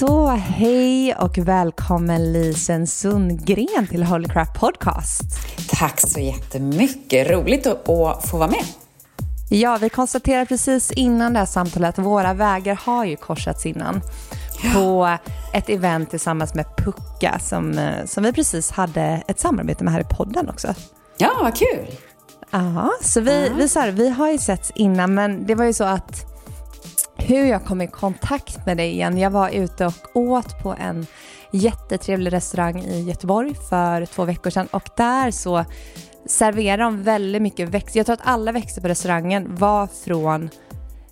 Så hej och välkommen Lisen Sundgren till Holy Crap Podcast. Tack så jättemycket. Roligt att, att få vara med. Ja, vi konstaterade precis innan det här samtalet att våra vägar har ju korsats innan. På ett event tillsammans med Pucka som, eh, som vi precis hade ett samarbete med här i podden också. Ja, vad kul. Ja, så vi, uh -huh. vi, så här, vi har ju setts innan men det var ju så att hur jag kom i kontakt med dig igen. Jag var ute och åt på en jättetrevlig restaurang i Göteborg för två veckor sedan och där så serverar de väldigt mycket växter. Jag tror att alla växter på restaurangen var från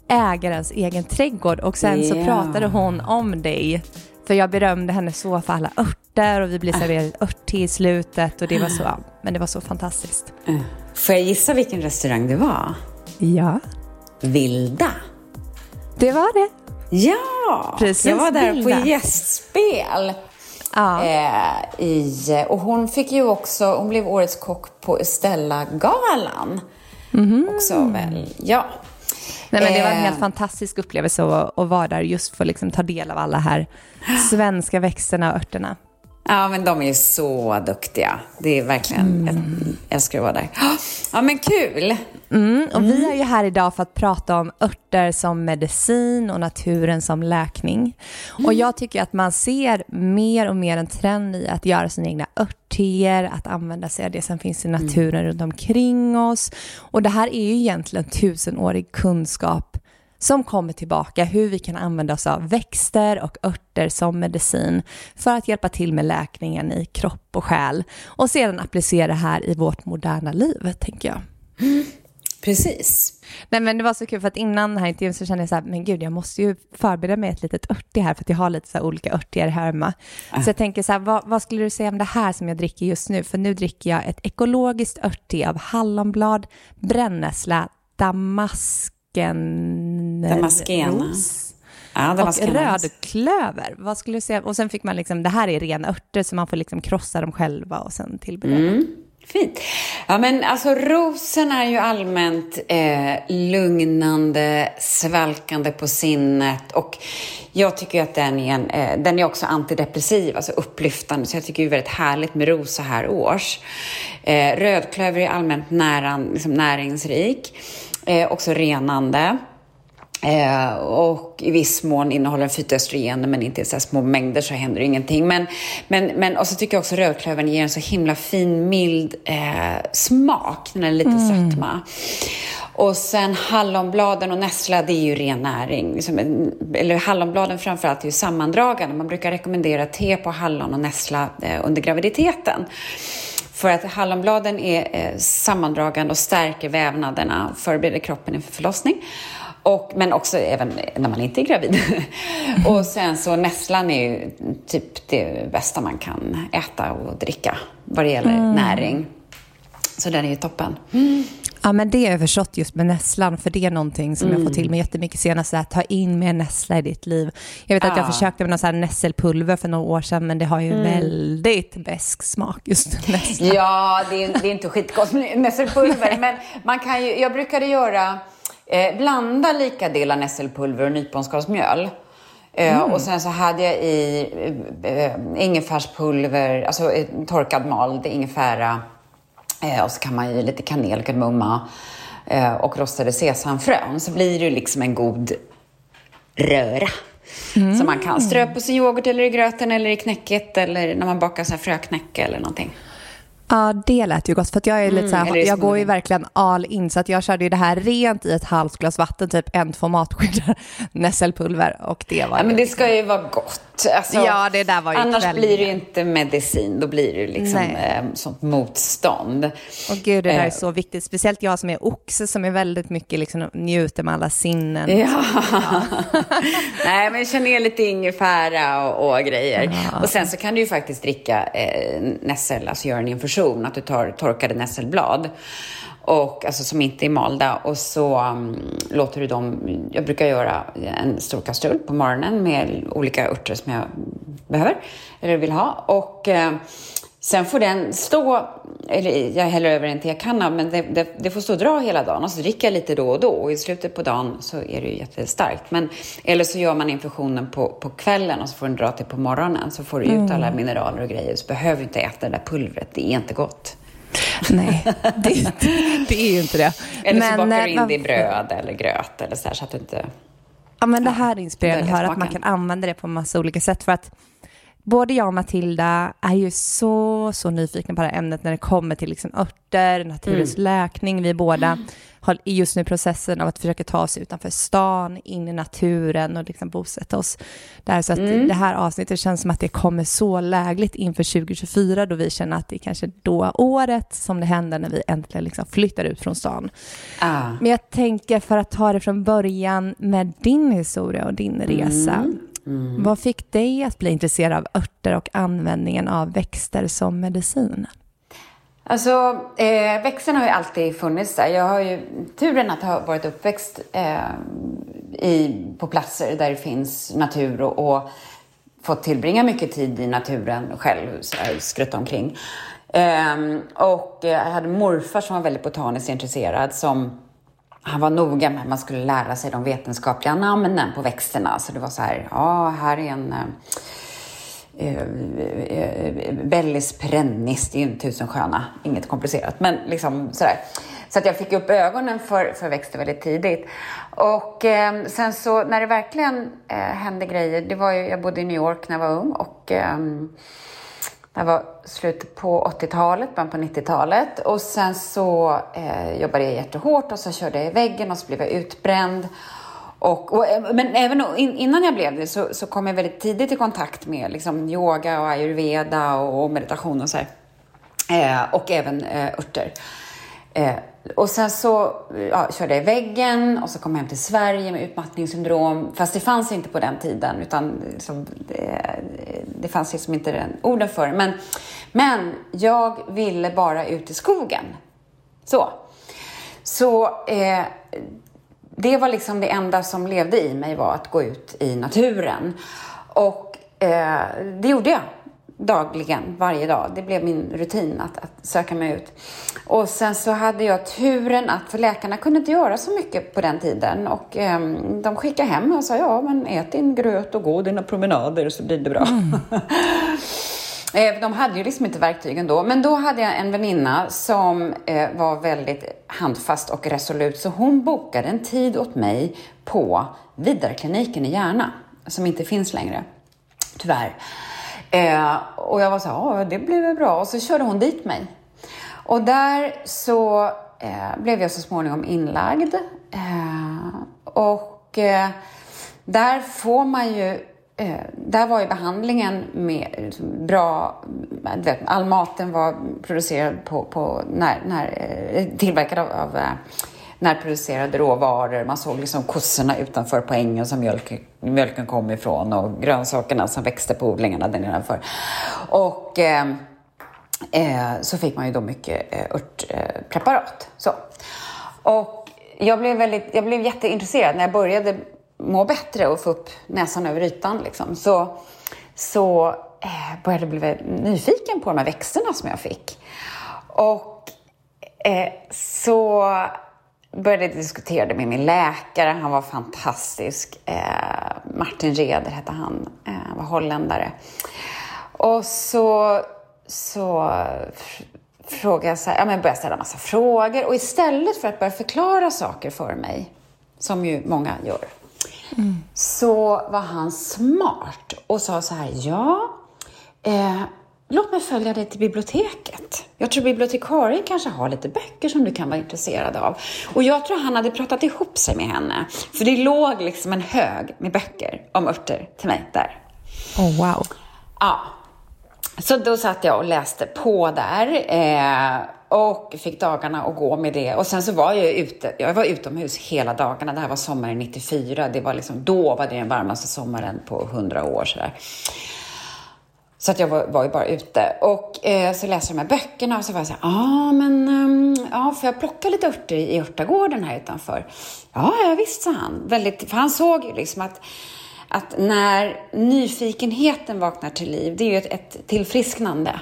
ägarens egen trädgård och sen yeah. så pratade hon om dig. För jag berömde henne så för alla örter och vi blev serverade örtte i slutet och det var så, men det var så fantastiskt. Uh. Får jag gissa vilken restaurang det var? Ja. Vilda. Det var det. Ja, Precis, jag var där Vilda. på gästspel. Ja. Eh, i, och hon fick ju också, hon blev årets kock på Estella-galan. Mm. Också väl, ja. Nej, men det var en helt eh. fantastisk upplevelse att, att vara där just för att liksom ta del av alla här svenska växterna och örterna. Ja, men de är ju så duktiga. Det är verkligen, mm. jag älskar att vara där. Ja, men kul! Mm, och mm. Vi är ju här idag för att prata om örter som medicin och naturen som läkning. Mm. Och jag tycker att man ser mer och mer en trend i att göra sina egna örtteer, att använda sig av det som finns i mm. naturen runt omkring oss. Och det här är ju egentligen tusenårig kunskap som kommer tillbaka hur vi kan använda oss av växter och örter som medicin för att hjälpa till med läkningen i kropp och själ och sedan applicera det här i vårt moderna liv, tänker jag. Precis. Nej men det var så kul för att innan den här intervjun så kände jag så här, men gud jag måste ju förbereda mig ett litet örtig här för att jag har lite så olika örtiga här hemma. Äh. Så jag tänker så här, vad, vad, skulle du säga om det här som jag dricker just nu? För nu dricker jag ett ekologiskt örtig av hallonblad, brännässla, damasken... Damaskena. Ja, och rödklöver. Vad skulle du säga? Och sen fick man liksom, det här är rena örter så man får liksom krossa dem själva och sen tillbereda. Mm. Fint. Ja, men alltså rosen är ju allmänt eh, lugnande, svalkande på sinnet och jag tycker att den är, en, eh, den är också antidepressiv, alltså upplyftande, så jag tycker det är väldigt härligt med ros så här års. Eh, rödklöver är allmänt näran, liksom näringsrik, eh, också renande. Eh, och i viss mån innehåller fytoöstrogener men inte i så små mängder så händer ingenting. Men, men, men, och så tycker jag också rödklövern ger en så himla fin mild eh, smak. Den är lite mm. sötma. Och sen hallonbladen och nässla, det är ju ren näring. Liksom, eller hallonbladen framförallt är ju sammandragande. Man brukar rekommendera te på hallon och nässla eh, under graviditeten. För att hallonbladen är eh, sammandragande och stärker vävnaderna, förbereder kroppen inför förlossning. Och, men också även när man inte är gravid. och sen så nässlan är ju typ det bästa man kan äta och dricka vad det gäller mm. näring. Så den är ju toppen. Mm. Ja, men det har jag förstått just med nässlan, för det är någonting som mm. jag får till mig jättemycket senast, att ta in mer nässla i ditt liv. Jag vet att jag försökte med någon sån här nässelpulver för några år sedan, men det har ju mm. väldigt besk smak, just nässla. Ja, det är, det är inte skitgott med nässelpulver, men man kan ju, jag brukade göra Eh, blanda lika delar nässelpulver och nyponskalsmjöl. Eh, mm. Och sen så hade jag i eh, ingefärspulver, alltså eh, torkad mald ingefära. Eh, och så kan man ju lite kanel, kardemumma eh, och rostade sesamfrön. Så blir det liksom en god röra. Mm. Som man kan strö på sin yoghurt eller i gröten eller i knäcket eller när man bakar så här fröknäcke eller någonting. Ja, det lät ju gott. För jag är lite mm, så här, jag går ju verkligen all in. Så att jag körde ju det här rent i ett halvt glas vatten, typ en, två matskedar nässelpulver. Och det var ja, men det ska ju vara gott. Alltså, ja, det där var ju Annars blir det ju inte medicin. Då blir det liksom eh, sånt motstånd. Och gud, det där är eh. så viktigt. Speciellt jag som är oxe som är väldigt mycket liksom njuter med alla sinnen. Ja. ja. Nej, men känn ner lite ingefära och, och grejer. Ja. Och sen så kan du ju faktiskt dricka eh, nässel, alltså göra en infusion portion, att du tar torkade nässelblad och, alltså, som inte är malda. Och så um, låter du dem, jag brukar göra en stor kastrull på morgonen med olika örter som jag behöver eller vill ha. Och uh, Sen får den stå, eller jag häller över en tekanna, men det, det, det, får stå och dra hela dagen och så dricker jag lite då och då och i slutet på dagen så är det ju jättestarkt. Men, eller så gör man infusionen på, på kvällen och så får den dra till på morgonen så får du ut mm. alla mineraler och grejer. Så behöver du inte äta det där pulvret, det är inte gott. Nej, det, det är ju inte det. Eller men, så bakar du in det i bröd eller gröt eller så, här, så att du inte... Ja, men det här är inspirerande att höra att man kan använda det på massa olika sätt. För att både jag och Matilda är ju så, så nyfikna på det här ämnet när det kommer till liksom örter, naturens mm. läkning. Vi båda mm. har just nu processen av att försöka ta oss utanför stan, in i naturen och liksom bosätta oss där. Så att mm. det här avsnittet känns som att det kommer så lägligt inför 2024 då vi känner att det är kanske då året som det händer när vi äntligen liksom flyttar ut från stan. Ah. Men jag tänker för att ta det från början med din historia och din resa. Mm. Mm. Vad fick dig att bli intresserad av örter och användningen av växter som medicin? Alltså, eh, växterna har ju alltid funnits där. Jag har ju turen att ha varit uppväxt eh, i, på platser där det finns natur och, och fått tillbringa mycket tid i naturen själv, så här, skrutta omkring. Eh, och jag hade morfar som var väldigt botaniskt intresserad som han var noga med att man skulle lära sig de vetenskapliga namnen på växterna. Så det var så här, ja, här är en eh, eh, eh, eh Bellis perennis, det är ju en tusensköna, inget komplicerat, men liksom sådär. Så att jag fick upp ögonen för, för växter väldigt tidigt. Och eh, sen så när det verkligen eh, hände grejer, det var ju, jag bodde i New York när jag var ung och eh, eh, det var slutet på 80-talet, början på 90-talet. Och sen så eh, jobbade jag jättehårt och så körde jag i väggen och så blev jag utbränd. Och, och, eh, men även innan jag blev det så, så kom jag väldigt tidigt i kontakt med liksom, yoga och ayurveda och, och meditation och så här. Eh, och även eh, örter. Eh, och sen så ja, körde jag i väggen och så kom jag hem till Sverige med utmattningssyndrom. Fast det fanns inte på den tiden, utan liksom, det, det fanns liksom inte den orden för men, men jag ville bara ut i skogen. Så. Så eh, det var liksom det enda som levde i mig var att gå ut i naturen. Och eh, det gjorde jag dagligen, varje dag. Det blev min rutin att, att, söka mig ut. Och sen så hade jag turen att, för läkarna kunde inte göra så mycket på den tiden och eh, de skickade hem och sa ja men ät din gröt och gå dina promenader så blir det bra. Mm. Eh, de hade ju liksom inte verktygen då, men då hade jag en väninna som eh, var väldigt handfast och resolut, så hon bokade en tid åt mig på Vidarkliniken i Järna, som inte finns längre, tyvärr. Eh, och jag var så ja det blir väl bra. Och så körde hon dit mig. Och där så eh, blev jag så småningom inlagd. Eh, och eh, där får man ju eh, där var ju behandlingen med liksom, bra, vet, all maten var producerad på, på när, när, eh, tillverkad av, av eh, närproducerade råvaror. Man såg liksom kossorna utanför på ängen som mjölk, mjölken kom ifrån och grönsakerna som växte på odlingarna där nedanför. Och eh, eh, så fick man ju då mycket eh, örtpreparat. Så. Och jag blev, väldigt, jag blev jätteintresserad när jag började må bättre och få upp näsan över ytan. Liksom. Så, så eh, började jag bli nyfiken på de här växterna som jag fick. Och eh, så började jag diskutera det med min läkare. Han var fantastisk. Eh, Martin Reder hette han. Eh, var holländare. Och så, så frågade jag så här, ja, men började ställa massa frågor. Och istället för att börja förklara saker för mig, som ju många gör, mm. så var han smart och sa så här, ja, eh, låt mig följa dig till biblioteket. Jag tror bibliotekarien kanske har lite böcker som du kan vara intresserad av. Och jag tror han hade pratat ihop sig med henne. För det låg liksom en hög med böcker om örter till mig där. Oh, wow. Ja. Så då satt jag och läste på där. Eh, och fick dagarna att gå med det. Och sen så var jag ute, jag var utomhus hela dagarna. Det här var sommaren 94. Det var liksom, då var det den varmaste sommaren på hundra år. Sådär. Så att jag var, var ju bara ute. Och eh, så läste jag de här böckerna och så var jag så här, ah, men um, ja, får jag plocka lite örter i örtagården här utanför? Ja, ja visst, sa han. Väldigt, för han såg ju liksom att, att när nyfikenheten vaknar till liv, det är ju ett, ett tillfrisknande.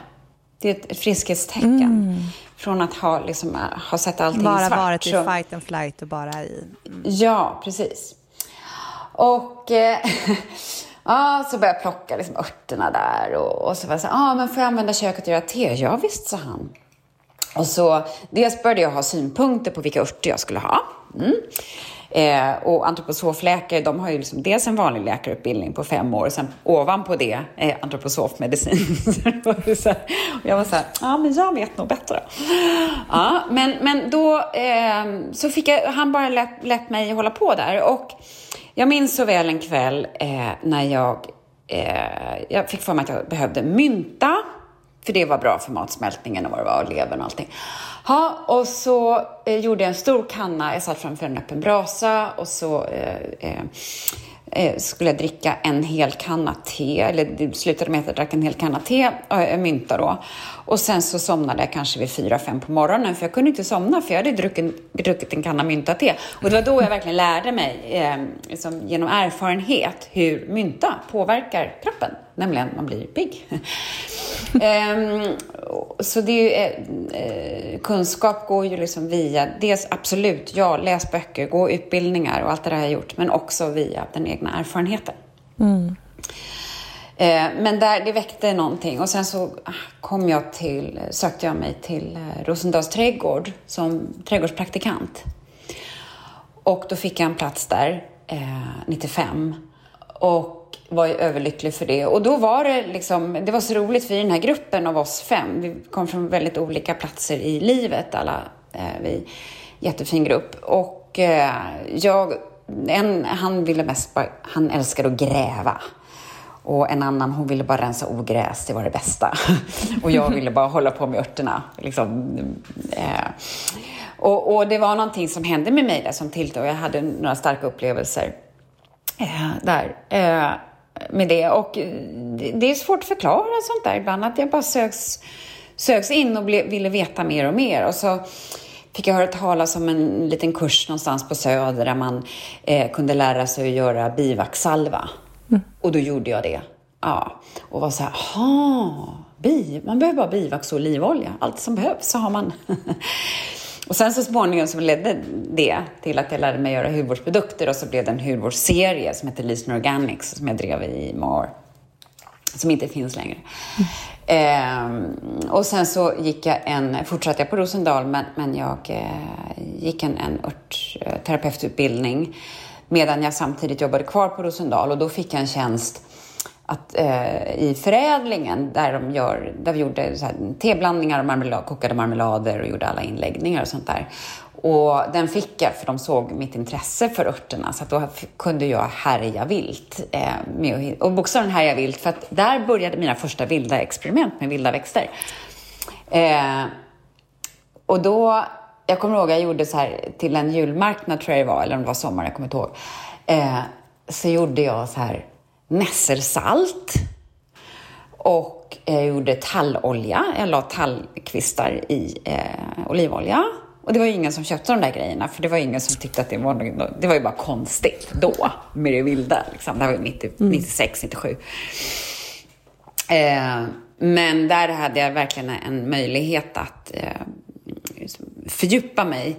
Det är ett friskhetstecken. Mm. Från att ha, liksom, ha sett allting bara svart. Bara varit i fight and flight och bara i... Mm. Ja, precis. Och... Eh, Ja, så började jag plocka liksom örterna där och, och så var jag så ja ah, men får jag använda köket och göra te? Ja, visst, sa han. Och så dels började jag ha synpunkter på vilka örter jag skulle ha. Mm. Eh, och antroposofläkare, de har ju liksom dels en vanlig läkarutbildning på fem år och sen ovanpå det eh, antroposofmedicin. jag var så här, ja men jag vet nog bättre. Ja, men, men då eh, så fick jag, han bara lät, lät mig hålla på där och jag minns så väl en kväll eh, när jag, eh, jag fick för mig att jag behövde mynta, för det var bra för matsmältningen och vad det var, och levern och allting. Ja, och så eh, gjorde jag en stor kanna, jag satt framför en öppen brasa och så eh, eh, eh, skulle jag dricka en hel kanna te, eller det slutade med att jag drack en hel kanna te, äh, mynta då. Och sen så somnade jag kanske vid fyra, fem på morgonen, för jag kunde inte somna, för jag hade druckit, druckit en kanna mynta-te. Och det var då jag verkligen lärde mig, eh, liksom, genom erfarenhet, hur mynta påverkar kroppen, nämligen man blir pigg. eh, så det ju, eh, kunskap går ju liksom via, dels absolut, ja, läs böcker, gå utbildningar och allt det där har jag gjort, men också via den egna erfarenheten. Mm. Eh, men där, det väckte någonting och sen så kom jag till, sökte jag mig till eh, Rosendals trädgård som trädgårdspraktikant. Och då fick jag en plats där, eh, 95. Och var överlycklig för det. Och då var det liksom, det var så roligt för i den här gruppen av oss fem, vi kom från väldigt olika platser i livet alla, eh, vi, jättefin grupp. Och eh, jag, en, han ville mest bara, han älskade att gräva. Och en annan, hon ville bara rensa ogräs, det var det bästa. och jag ville bara hålla på med örterna. Liksom, eh. Och, och, det var någonting som hände med mig där som tilltog. Jag hade några starka upplevelser eh, där eh, med det. Och det, är svårt att förklara sånt där ibland. Att jag bara söks, söks in och ble, ville veta mer och mer. Och så fick jag höra talas om en liten kurs någonstans på Söder där man eh, kunde lära sig att göra bivaxsalva. Mm. Och då gjorde jag det. Ja, och var så här, aha, bi, man behöver bara bivax och olivolja. Allt som behövs så har man. och sen så småningom så ledde det till att jag lärde mig göra hudvårdsprodukter och så blev det en hudvårdsserie som heter Leason Organics som jag drev i många år. Som inte finns längre. Mm. Eh, och sen så gick jag en, fortsatte jag på Rosendal, men, men jag eh, gick en, en örtterapeututbildning medan jag samtidigt jobbade kvar på Rosendal och då fick jag en tjänst att, eh, i förädlingen där, de gör, där vi gjorde så här, teblandningar och marmelad, kokade marmelader och gjorde alla inläggningar och sånt där. Och den fick jag för de såg mitt intresse för örterna så att då kunde jag härja vilt. Eh, med, och bokstavligen härja vilt för att där började mina första vilda experiment med vilda växter. Eh, och då, jag kommer ihåg jag gjorde så här till en julmarknad tror jag det var, eller om det var sommar, jag kommer inte ihåg. Eh, så gjorde jag så här nässersalt och jag gjorde tallolja. Jag la tallkvistar i eh, olivolja. Och det var ju ingen som köpte de där grejerna, för det var ingen som tyckte att det var något, Det var ju bara konstigt då, med det vilda. Liksom. Det här var 90, mm. 96, 97. Eh, men där hade jag verkligen en möjlighet att eh, fördjupa mig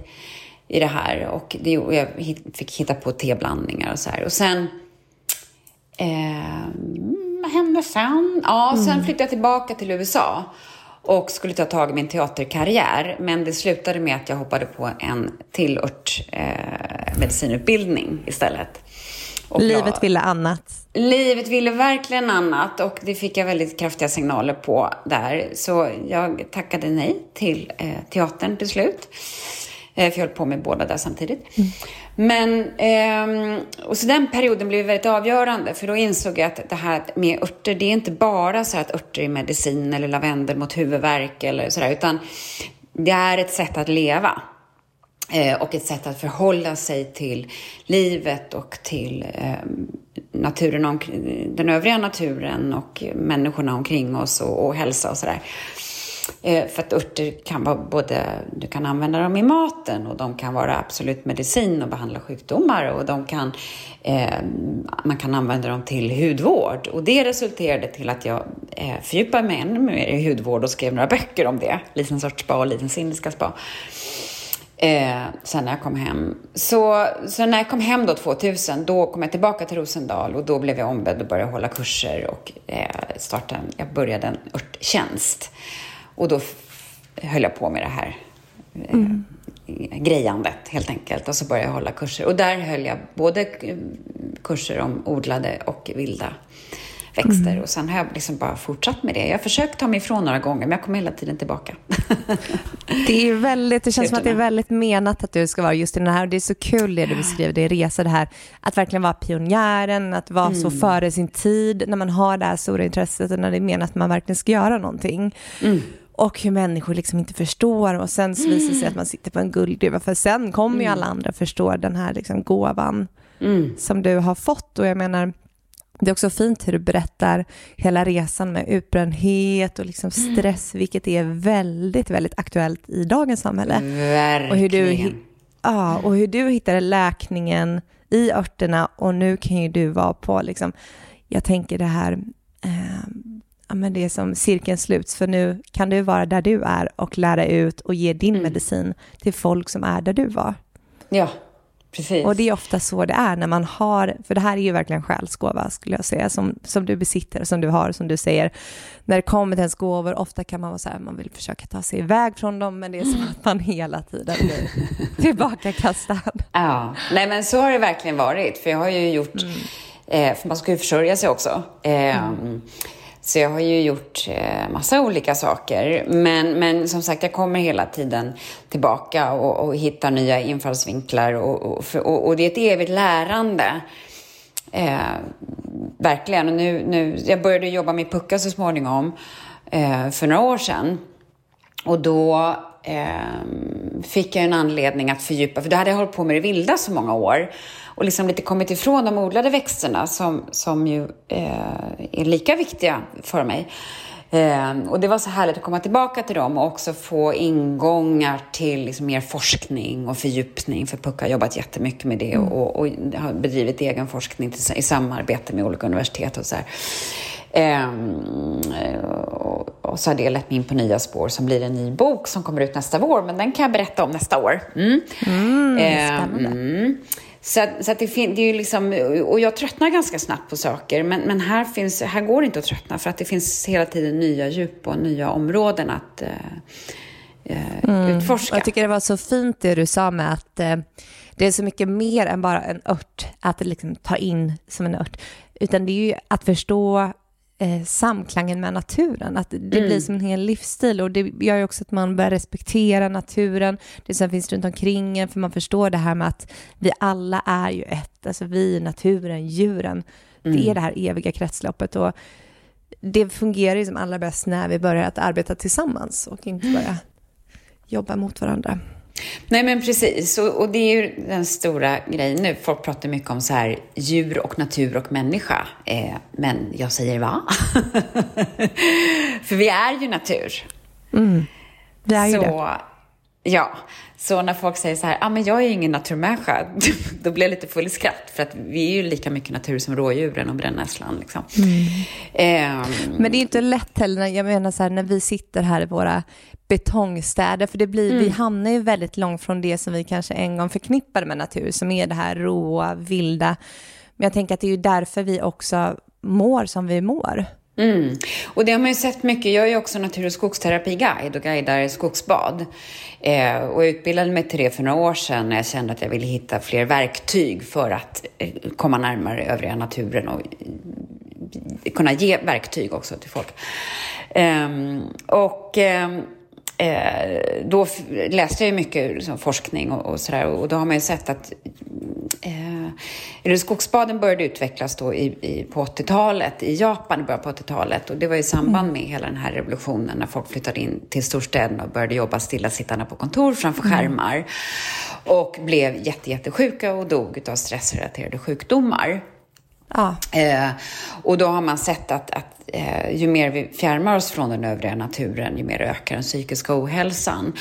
i det här. Och det, jag fick hitta på teblandningar och så här. Och sen Eh, vad hände sen? Ja, sen mm. flyttade jag tillbaka till USA och skulle ta tag i min teaterkarriär. Men det slutade med att jag hoppade på en till örtmedicinutbildning eh, istället. Och Livet jag, ville annat. Livet ville verkligen annat och det fick jag väldigt kraftiga signaler på där. Så jag tackade nej till eh, teatern till slut. Eh, för jag höll på med båda där samtidigt. Mm. Men, eh, och så den perioden blev väldigt avgörande för då insåg jag att det här med örter, det är inte bara så att örter är medicin eller lavendel mot huvudvärk eller sådär, utan det är ett sätt att leva. Eh, och ett sätt att förhålla sig till livet och till eh, naturen, den övriga naturen och människorna omkring oss och, och hälsa och sådär. Eh, Eh, för att örter kan vara både, du kan använda dem i maten och de kan vara absolut medicin och behandla sjukdomar och de kan, eh, man kan använda dem till hudvård. Och det resulterade till att jag eh, fördjupade mig ännu mer i hudvård och skrev några böcker om det. Liten sorts spa och Liten indiska spa. Eh, sen när jag kom hem. Så, så när jag kom hem då 2000, då kom jag tillbaka till Rosendal och då blev jag ombedd att börja hålla kurser och eh, starta, jag började en örttjänst. Och då höll jag på med det här eh, mm. grejandet helt enkelt. Och så började jag hålla kurser. Och där höll jag både kurser om odlade och vilda växter. Mm. Och sen har jag liksom bara fortsatt med det. Jag har försökt ta mig ifrån några gånger, men jag kommer hela tiden tillbaka. det, är väldigt, det känns som att det är väldigt menat att du ska vara just i den här. Och det är så kul det du beskriver, det resa, det här att verkligen vara pionjären, att vara mm. så före sin tid, när man har det här stora intresset och när det är menat att man verkligen ska göra någonting. Mm och hur människor liksom inte förstår och sen så visar det sig att man sitter på en guldgruva för sen kommer mm. ju alla andra förstå den här liksom gåvan mm. som du har fått och jag menar det är också fint hur du berättar hela resan med utbrändhet och liksom mm. stress, mm. vilket är väldigt, väldigt aktuellt i dagens samhälle. Verkligen. Och hur du, ja, och hur du hittade läkningen i örterna och nu kan ju du vara på, liksom, jag tänker det här, eh, ja, men det är som cirkeln sluts, för nu kan du vara där du är och lära ut och ge din mm. medicin till folk som är där du var. Ja, precis. Och det är ofta så det är när man har, för det här är ju verkligen själsgåva skulle jag säga, som, som du besitter, som du har, som du säger. När det kommer till ens gåvor, ofta kan man vara så här, man vill försöka ta sig iväg från dem, men det är som att man hela tiden blir tillbakakastad. Ja, nej men så har det verkligen varit, för jag har ju gjort, mm. eh, för man ska ju försörja sig också. Eh, mm så jag har ju gjort eh, massa olika saker. Men, men som sagt, jag kommer hela tiden tillbaka och, och hittar nya infallsvinklar. Och, och, och, och det är ett evigt lärande. Eh, verkligen. Och nu, nu, jag började jobba med pucka så småningom eh, för några år sedan. Och då eh, fick jag en anledning att fördjupa, för då hade jag hållit på med det vilda så många år och liksom lite kommit ifrån de odlade växterna som, som ju eh, är lika viktiga för mig. Eh, och det var så härligt att komma tillbaka till dem och också få ingångar till liksom mer forskning och fördjupning. För Pucka har jobbat jättemycket med det mm. och, och, har bedrivit egen forskning i samarbete med olika universitet och så här. Ehm, och, och, så har det lett mig in på nya spår som blir en ny bok som kommer ut nästa vår, men den kan jag berätta om nästa år. Mm. Mm, ehm, mm. Så, så att det, fin- det är ju liksom, och jag tröttnar ganska snabbt på saker, men, men här, finns, här går det inte att tröttna för att det finns hela tiden nya djup och nya områden att eh, eh mm. utforska. Jag tycker det var så fint det du sa med att eh, det är så mycket mer än bara en ört att liksom ta in som en ört, utan det är ju att förstå eh, samklangen med naturen. Att det mm. blir som en hel livsstil och det gör ju också att man börjar respektera naturen, det som finns runt omkring en, för man förstår det här med att vi alla är ju ett, alltså vi, naturen, djuren. Mm. Det är det här eviga kretsloppet och det fungerar ju som allra bäst när vi börjar att arbeta tillsammans och inte bara jobba mot varandra. Nej, men precis. Och, och, det är ju den stora grejen nu. Folk pratar mycket om så här djur och natur och människa. Eh, men jag säger va? För vi är ju natur. Mm. Det är ju så, det. Ja, så när folk säger så här, ah, men jag är ingen naturmänniska, då blir jag lite full i skratt. För att vi är ju lika mycket natur som rådjuren och brännässlan. Liksom. Mm. Um, men det är inte lätt heller, jag menar så här, när vi sitter här i våra betongstäder, för det blir, mm. vi hamnar ju väldigt långt från det som vi kanske en gång förknippade med natur, som är det här råa, vilda. Men jag tänker att det är ju därför vi också mår som vi mår. Mm. Och det har man ju sett mycket. Jag är ju också natur och skogsterapiguide och guidar skogsbad. Eh, och jag utbildade mig till det för några år sedan när jag kände att jag ville hitta fler verktyg för att eh, komma närmare övriga naturen och eh, kunna ge verktyg också till folk. Eh, och ehm, Eh, då läste jag mycket liksom, forskning och, och sådär och då har man ju sett att eh, skogsbaden började utvecklas då i, i, på 80-talet i Japan i början på 80-talet och det var i samband med hela den här revolutionen när folk flyttade in till storstäderna och började jobba stillasittande på kontor framför mm. skärmar och blev jätte, jättesjuka och dog av stressrelaterade sjukdomar. Ja. Eh, och då har man sett att, att eh, ju mer vi fjärmar oss från den övriga naturen, ju mer ökar den psykiska ohälsan.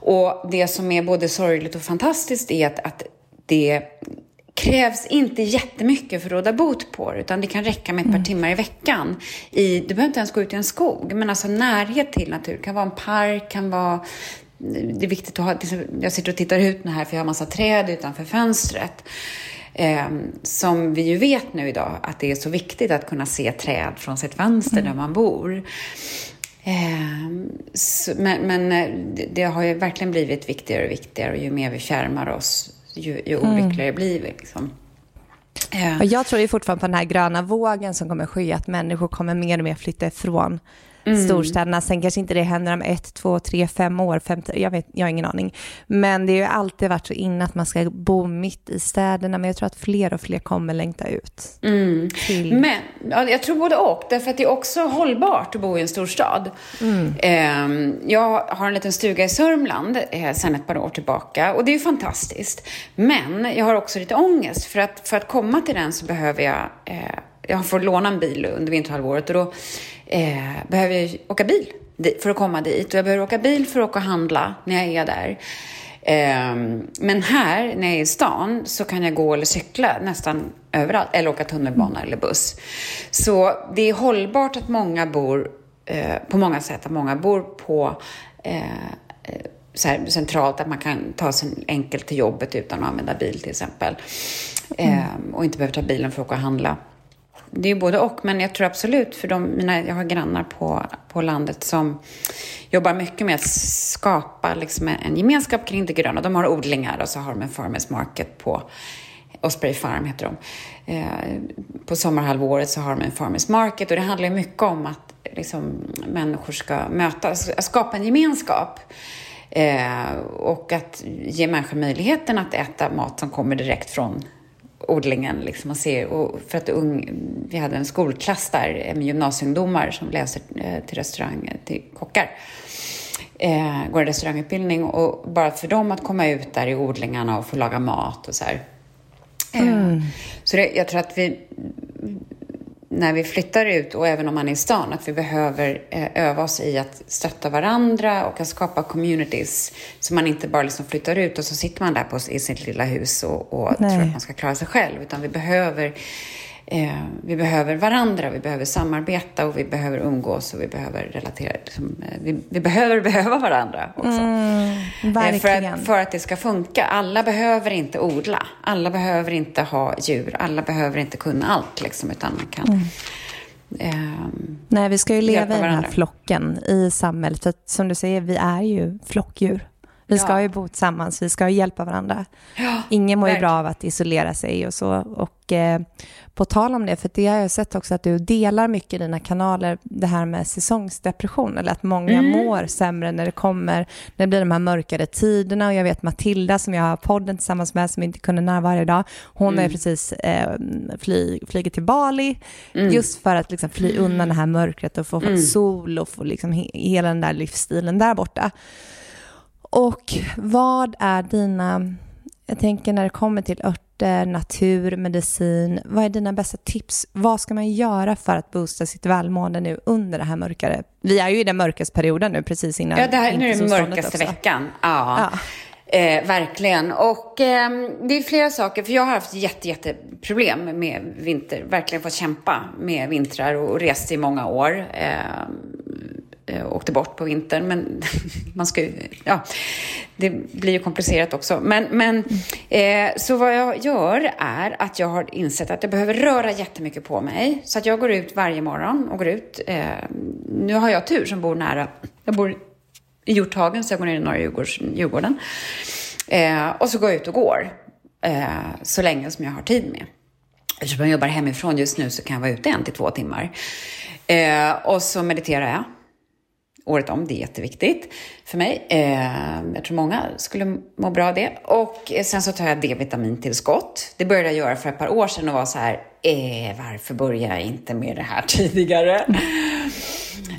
Och det som är både sorgligt och fantastiskt är att, att det krävs inte jättemycket för att råda bot på det, utan det kan räcka med ett par mm. timmar i veckan. I, du behöver inte ens gå ut i en skog, men alltså närhet till natur. Det kan vara en park, kan vara det är viktigt att ha, jag sitter och tittar ut nu här för jag har massa träd utanför fönstret. Eh, som vi ju vet nu idag att det är så viktigt att kunna se träd från sitt fönster mm. där man bor. Eh, så, men, men det, det, har ju verkligen blivit viktigare och viktigare och ju mer vi fjärmar oss ju, ju mm. olyckligare mm. blir vi. Liksom. Eh. Jag tror ju fortfarande på den här gröna vågen som kommer ske, att människor kommer mer och mer flytta ifrån mm. storstäderna. Sen kanske inte det händer om ett, två, tre, fem år, fem, jag, vet, jag har ingen aning. Men det har ju alltid varit så inne att man ska bo mitt i städerna, men jag tror att fler och fler kommer längta ut. Mm. Till... Men ja, jag tror både och, därför att det är också hållbart att bo i en storstad. Mm. Eh, jag har en liten stuga i Sörmland eh, sedan ett par år tillbaka och det är ju fantastiskt. Men jag har också lite ångest, för att, för att komma till den så behöver jag eh, jag får låna en bil under vinterhalvåret och då eh, behöver jag åka bil för att komma dit. Och jag behöver åka bil för att åka och handla när jag är där. Eh, men här, när jag är i stan, så kan jag gå eller cykla nästan överallt. Eller åka tunnelbana eller buss. Så det är hållbart att många bor, eh, på många sätt, att många bor på så här centralt, att man kan ta sig enkelt till jobbet utan att använda bil till exempel. Mm. Eh, och inte behöver ta bilen för att åka och handla det är både och, men jag tror absolut för de, mina, jag har grannar på, på landet som jobbar mycket med att skapa liksom en gemenskap kring det gröna. De har odlingar och så har de en farmers market på Osprey Farm heter de. Eh, på sommarhalvåret så har de en farmers market och det handlar mycket om att liksom, människor ska mötas, skapa en gemenskap. Eh, och att ge människor möjligheten att äta mat som kommer direkt från odlingen. Liksom, och se, och för att ung, vi hade en skolklass där med gymnasieungdomar som läser eh, till restaurang, till kockar. eh, går en restaurangutbildning och bara för dem att komma ut där i odlingarna och få laga mat och så här. Eh, mm. Så det, jag tror att vi, när vi flyttar ut och även om man är i stan, att vi behöver eh, öva oss i att stötta varandra och att skapa communities. Så man inte bara liksom flyttar ut och så sitter man där på, i sitt lilla hus och, och tror att man ska klara sig själv. Utan vi behöver Eh, vi behöver varandra, vi behöver samarbeta och vi behöver umgås och vi behöver relatera. Liksom, eh, vi, vi, behöver behöva varandra också. Mm, eh, för, att, för att det ska funka. Alla behöver inte odla. Alla behöver inte ha djur. Alla behöver inte kunna allt, liksom, utan man kan mm. Ehm, Nej, vi ska ju leva i den här flocken i samhället. För som du säger, vi är ju flockdjur. Vi ska ja. ju bo tillsammans, vi ska ju hjälpa varandra. Ja, Ingen mår ju bra av att isolera sig och så. Och eh, på tal om det, för det har jag sett också att du delar mycket i dina kanaler, det här med säsongsdepression, eller att många mm. mår sämre när det kommer, när det blir de här mörkare tiderna. Och jag vet Matilda som jag har podden tillsammans med, som inte kunde närvara idag, hon mm. är precis eh, fly, flyger till Bali, mm. just för att liksom, fly undan det här mörkret och få mm. sol och få liksom, he, hela den där livsstilen där borta. Och vad är dina, jag tänker när det kommer till örter, natur, medicin, vad är dina bästa tips? Vad ska man göra för att boosta sitt välmående nu under det här mörkare? Vi är ju i den mörkaste perioden nu precis innan. Ja, det här, nu är det mörkaste veckan. Ja. ja. Eh, verkligen. Och eh, det är flera saker, för jag har haft jätte, jätte problem med vinter. Verkligen fått kämpa med vintrar och rest i många år. Eh, Eh, och åkte bort på vintern. Men man ska ju, ja, det blir ju komplicerat också. Men, men eh, så vad jag gör är att jag har insett att jag behöver röra jättemycket på mig. Så att jag går ut varje morgon och går ut. Eh, nu har jag tur som bor nära. Jag bor i Hjorthagen, så jag går ner i norra Djurgården. Eh, och så går jag ut och går. Eh, så länge som jag har tid med. Eftersom jag jobbar hemifrån just nu så kan jag vara ute en till två timmar. Eh, och så mediterar jag året om. Det är jätteviktigt för mig. Eh, jag tror många skulle må bra av det. Och sen så tar jag D-vitamintillskott. Det började jag göra för ett par år sedan och var så här, eh, varför börjar jag inte med det här tidigare?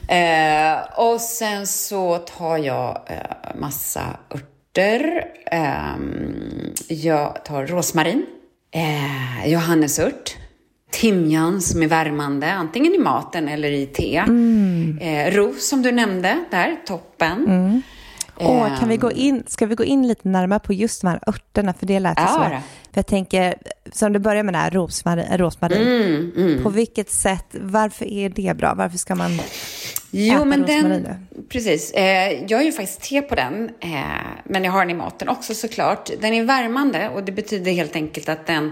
eh, och sen så tar jag eh, massa örter. Eh, jag tar rosmarin, eh, johannesört, timjan som är värmande, antingen i maten eller i te. Mm. Eh, ros som du nämnde där, toppen. Mm. Oh, kan vi gå in, ska vi gå in lite närmare på just de här örterna? För det lät ja, så. För jag tänker, som du börjar med det här rosmarin, rosmarin. Mm, mm. på vilket sätt, varför är det bra? Varför ska man jo, äta men rosmarin den, nu? Precis, eh, jag gör ju faktiskt te på den, eh, men jag har den i maten också såklart. Den är värmande och det betyder helt enkelt att den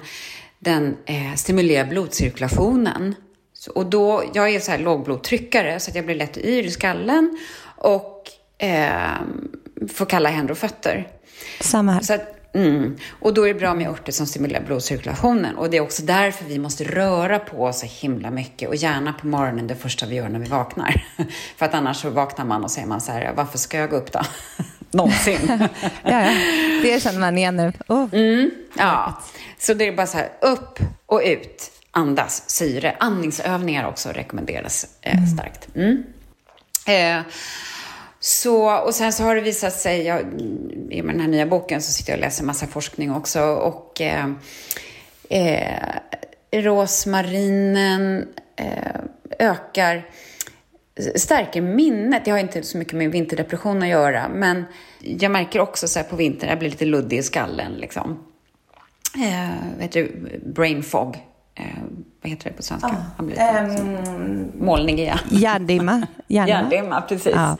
den eh, stimulerar blodcirkulationen. Så, och då, jag är så här lågblodtryckare så att jag blir lätt yr i skallen och eh, får kalla händer och fötter. Samma här. Så att, mm, och då är det bra med örter som stimulerar blodcirkulationen. Och det är också därför vi måste röra på oss så himla mycket och gärna på morgonen det första vi gör när vi vaknar. För att annars så vaknar man och säger man så här, varför ska jag gå upp då? Någonsin. ja, ja, det känner man igen nu. Oh. Mm, ja. Så det är bara så här, upp och ut, andas, syre. Andningsövningar också rekommenderas eh, mm. starkt. Mm. Eh, så, och sen så har det visat sig, jag, i den här nya boken så sitter jag och läser massa forskning också och eh, eh, rosmarinen eh, ökar, stärker minnet. Det har inte så mycket med vinterdepression att göra, men jag märker också så här på vintern, jag blir lite luddig i skallen liksom eh, vad heter det, brain fog. Eh, vad heter det på svenska? Ah, Han blir um, molniga. Hjärndimma. Hjärndimma, precis. Ah.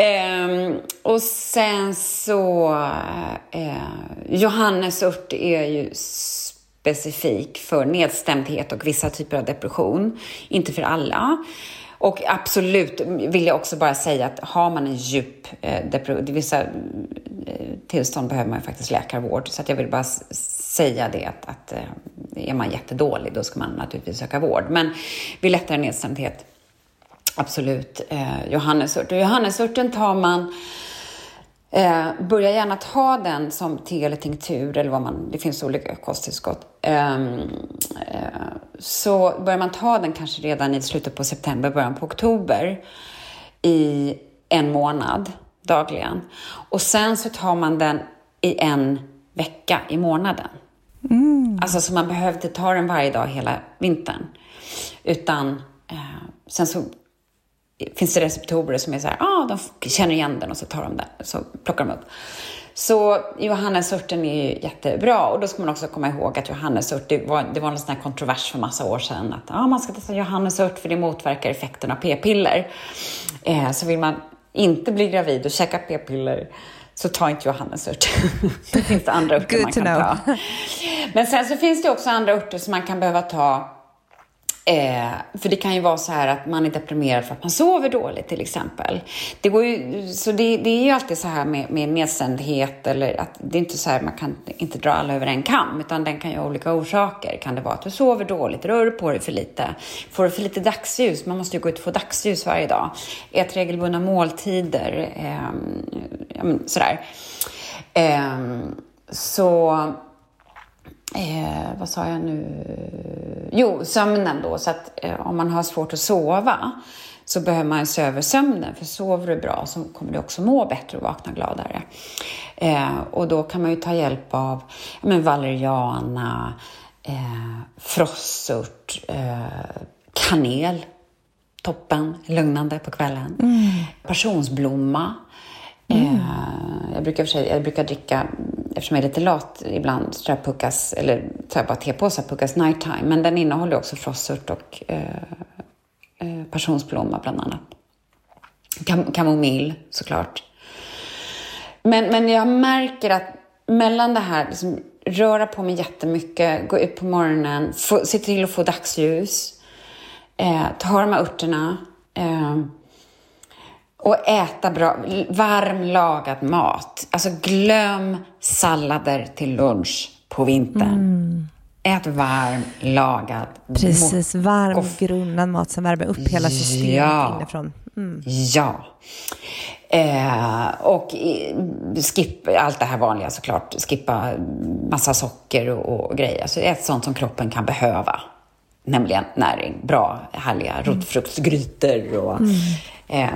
Eh, och sen så, eh, Johannesört är ju specifik för nedstämdhet och vissa typer av depression. Inte för alla. Och absolut vill jag också bara säga att har man en djup eh, depression, vissa eh, tillstånd behöver man ju faktiskt läkarvård. Så att jag vill bara säga det att, att eh, är man jättedålig då ska man naturligtvis söka vård. Men vid lättare nedstämdhet, absolut eh, johannesört. Och johannesörten tar man Eh, börja gärna ta den som te eller tinktur eller vad man, det finns olika kosttillskott. Eh, eh, så börjar man ta den kanske redan i slutet på september, början på oktober i en månad. dagligen. Och sen så tar man den i en vecka i månaden. Mm. Alltså så man behöver inte ta den varje dag hela vintern. Utan eh, sen så finns det receptorer som är så här, ah, de känner igen den och så tar de den, så plockar de upp. Så johannesörten är ju jättebra och då ska man också komma ihåg att johannesört, det var, det var en sån här kontrovers för massa år sedan att ah, man ska testa johannesört för det motverkar effekten av p-piller. Eh, så vill man inte bli gravid och käka p-piller så ta inte johannesört. det finns andra örter man kan know. ta. Men sen så finns det också andra örter som man kan behöva ta Eh, för det kan ju vara så här att man är deprimerad för att man sover dåligt till exempel. Det, går ju, så det, det är ju alltid så här med, med nedstämdhet eller att det är inte så här, man kan inte dra alla över en kam utan den kan ju ha olika orsaker. Kan det vara att du sover dåligt, rör på dig för lite, får du för lite dagsljus, man måste ju gå ut och få dagsljus varje dag, ät regelbundna måltider, eh, sådär. Eh, så Eh, vad sa jag nu? Jo, sömnen då. Så att eh, om man har svårt att sova så behöver man se över sömnen. För sover du bra så kommer du också må bättre och vakna gladare. Eh, och då kan man ju ta hjälp av men, valeriana, eh, frossört, eh, kanel. Toppen, lugnande på kvällen. Mm. Passionsblomma. Mm. Eh, jag, brukar för sig, jag brukar dricka eftersom jag är lite lat ibland, så tar jag puckas, eller tar jag bara tepåsar, puckas nighttime. Men den innehåller också frossört och eh, eh, passionsblomma bland annat. Kam kamomill såklart. Men, men jag märker att mellan det här, liksom, röra på mig jättemycket, gå ut på morgonen, få, se till att få dagsljus, eh, ta de här örterna, eh, och äta bra, varm lagad mat. Alltså glöm sallader till lunch på vintern. Mm. Ät varm lagad Precis, varm och... grunnad mat som värmer upp hela systemet ja. inifrån. Mm. Ja. Eh, och skip, allt det här vanliga såklart. Skippa massa socker och, och grejer. Alltså ät sånt som kroppen kan behöva. Nämligen näring, bra, härliga rotfruktsgrytor och mm. eh,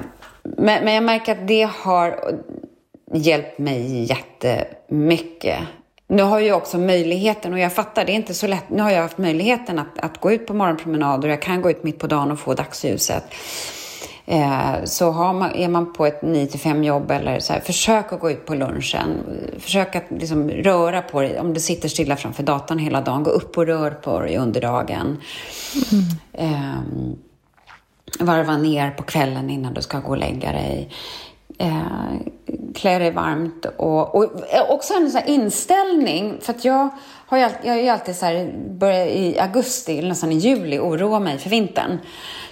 men, men jag märker att det har hjälpt mig jättemycket. Nu har jag också möjligheten, och jag fattar, det är inte så lätt. Nu har jag haft möjligheten att, att gå ut på morgonpromenader. Jag kan gå ut mitt på dagen och få dagsljuset. Eh, så man, är man på ett 9-5 jobb eller så här, försök att gå ut på lunchen. Försök att liksom röra på dig. Om du sitter stilla framför datorn hela dagen, gå upp och rör på dig under dagen. Mm. Eh, varva ner på kvällen innan du ska gå och lägga dig. Eh, klä dig varmt och, och eh, också en sån inställning. För att jag har ju alltid, jag ju alltid så här, börjar i augusti eller nästan i juli oroa mig för vintern.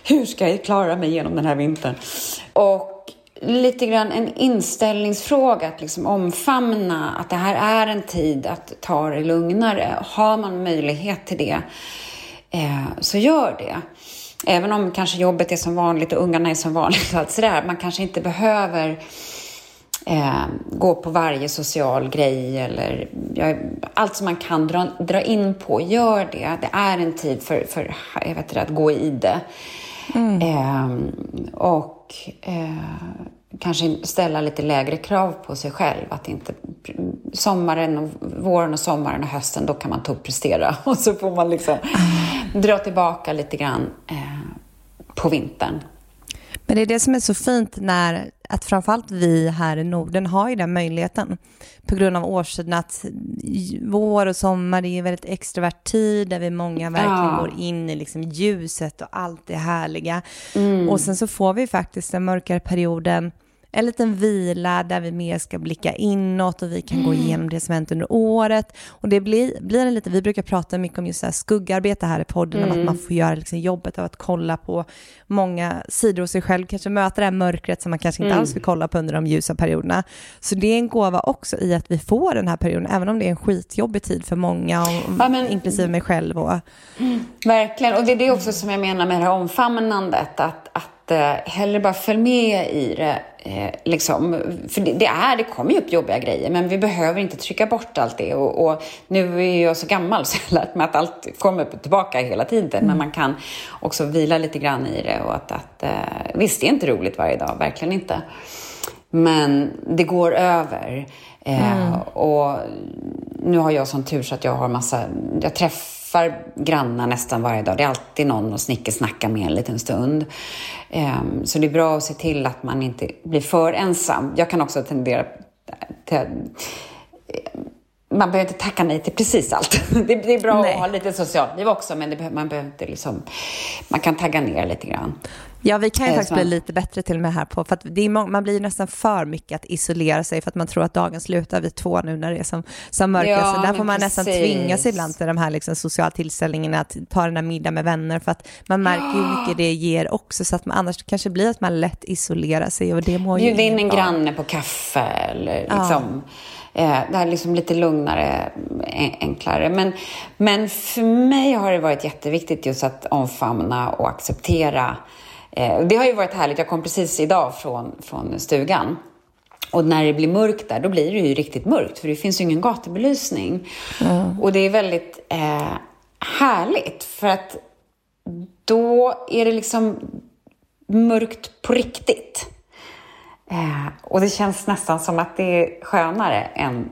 Hur ska jag klara mig genom den här vintern? Och lite grann en inställningsfråga, att liksom omfamna att det här är en tid att ta det lugnare. Har man möjlighet till det, eh, så gör det. Även om kanske jobbet är som vanligt och ungarna är som vanligt och allt sådär. Man kanske inte behöver eh, gå på varje social grej eller ja, allt som man kan dra, dra in på, gör det. Det är en tid för, för jag vet inte, att gå i det. Mm. Eh, och eh, kanske ställa lite lägre krav på sig själv. Att inte sommaren, och, våren och sommaren och hösten, då kan man topprestera. Och så får man liksom dra tillbaka lite grann eh, på vintern. Men det är det som är så fint när, att framförallt vi här i Norden har ju den möjligheten på grund av årstiden att vår och sommar det är väldigt extrovert tid där vi många verkligen ja. går in i liksom ljuset och allt det härliga. Mm. Och sen så får vi faktiskt den mörkare perioden en liten vila där vi mer ska blicka inåt och vi kan mm. gå igenom det som hänt under året. Och det blir, blir en lite, vi brukar prata mycket om just så här skuggarbete här i podden, mm. om att man får göra liksom jobbet av att kolla på många sidor hos sig själv, kanske möta det här mörkret som man kanske inte mm. alls vill kolla på under de ljusa perioderna. Så det är en gåva också i att vi får den här perioden, även om det är en skitjobbig tid för många, och, ja, men, inklusive mig själv. Och, mm. Verkligen, och det är det också som jag menar med det här omfamnandet, att, att eh, hellre bara följ med i det Eh, liksom, för det, det, är, det kommer ju upp jobbiga grejer, men vi behöver inte trycka bort allt det. Och, och nu är jag så gammal så jag har lärt mig att allt kommer tillbaka hela tiden. Mm. Men man kan också vila lite grann i det. Och att, att, eh, visst, det är inte roligt varje dag, verkligen inte. Men det går över. Eh, mm. Och nu har jag sån tur så att jag har massa, jag träffar grannar nästan varje dag. Det är alltid någon att snickesnacka med en liten stund. Eh, så det är bra att se till att man inte blir för ensam. Jag kan också tendera till man behöver inte tacka nej till precis allt. Det, det är bra nej. att ha lite socialt liv också, men det, man behöver inte liksom, man kan tagga ner lite grann. Ja, vi kan ju faktiskt bli lite bättre till och med här på, för det är man blir nästan för mycket att isolera sig för att man tror att dagen slutar vid två nu när det är som, som mörkast. Ja, så där får man precis. nästan tvinga sig ibland till de här liksom sociala tillställningarna, att ta den där middag med vänner, för att man märker ja. hur mycket det ger också, så att man annars kanske blir att man lätt isolerar sig och det mår ju Bjud in en granne på kaffe eller liksom. Ja. Eh, det här är liksom lite lugnare, enklare. Men, men för mig har det varit jätteviktigt just att omfamna och acceptera. Eh, det har ju varit härligt. Jag kom precis idag från, från stugan. Och när det blir mörkt där, då blir det ju riktigt mörkt, för det finns ju ingen gatubelysning. Mm. Och det är väldigt eh, härligt, för att då är det liksom mörkt på riktigt. Eh, och det känns nästan som att det är skönare än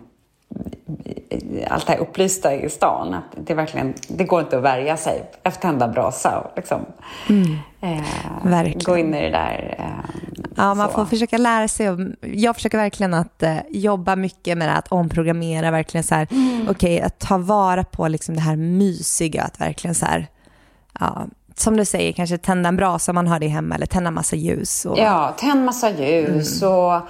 allt det här upplysta i stan. Att det, verkligen, det går inte att värja sig efter tända brasa och liksom, mm. eh, gå in i det där. Eh, ja, man så. får försöka lära sig. Jag försöker verkligen att eh, jobba mycket med att omprogrammera, verkligen så här, mm. okay, att ta vara på liksom det här mysiga, att verkligen så här, ja, som du säger, kanske tända en brasa om man har det hemma eller tända massa ljus. Och... Ja, tänd massa ljus mm. och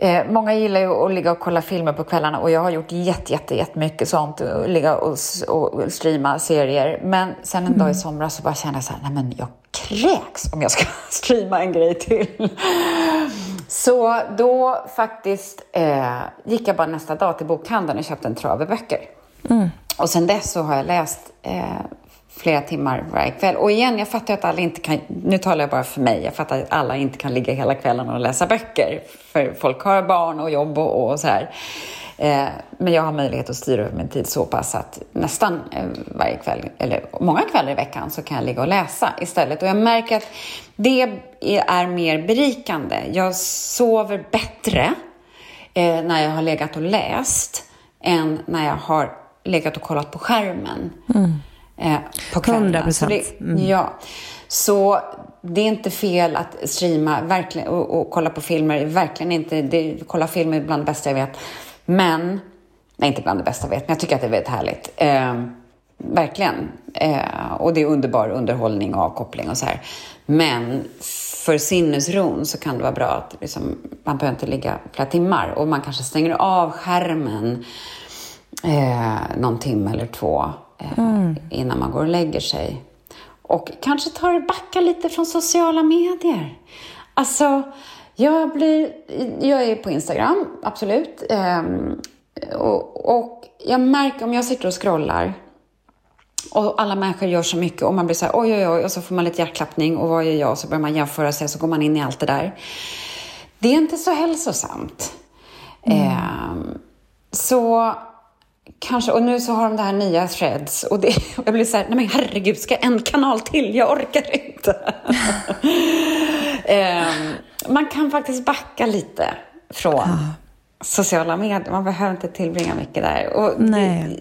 eh, Många gillar ju att ligga och kolla filmer på kvällarna och jag har gjort jätte, jätte, jättemycket sånt. Ligga och, och streama serier. Men sen en mm. dag i mm. somras så bara kände jag så här, nej men jag kräks om jag ska streama en grej till. Så då faktiskt eh, gick jag bara nästa dag till bokhandeln och köpte en trave böcker. Mm. Och sen dess så har jag läst eh, flera timmar varje kväll. Och igen, jag fattar att alla inte kan, nu talar jag bara för mig, jag fattar att alla inte kan ligga hela kvällen och läsa böcker. För folk har barn och jobb och, och så här. Eh, men jag har möjlighet att styra över min tid så pass att nästan eh, varje kväll, eller många kvällar i veckan, så kan jag ligga och läsa istället. Och jag märker att det är mer berikande. Jag sover bättre eh, när jag har legat och läst än när jag har legat och kollat på skärmen. Mm eh, på kvällarna. 100 procent. Mm. Ja. Så det är inte fel att streama verkligen, och, och kolla på filmer. Verkligen inte. Det, kolla film är bland det bästa jag vet. Men, nej inte bland det bästa jag vet, men jag tycker att det är väldigt härligt. Eh, verkligen. Eh, och det är underbar underhållning och avkoppling och så här. Men för sinnesron så kan det vara bra att liksom, man behöver inte ligga flera timmar och man kanske stänger av skärmen eh, någon timme eller två mm. innan man går och lägger sig. Och kanske tar det backa lite från sociala medier. Alltså, jag, blir, jag är på Instagram, absolut. Um, och, och, jag märker om jag sitter och scrollar och alla människor gör så mycket och man blir så här oj, oj, oj, och så får man lite hjärtklappning och vad gör jag? Och så börjar man jämföra sig och så går man in i allt det där. Det är inte så hälsosamt. Mm. Um, så Kanske, och nu så har de det här nya threads och, det, och jag blir så här, nej men herregud, ska en kanal till? Jag orkar inte. um, man kan faktiskt backa lite från ja. sociala medier. Man behöver inte tillbringa mycket där. Och, nej.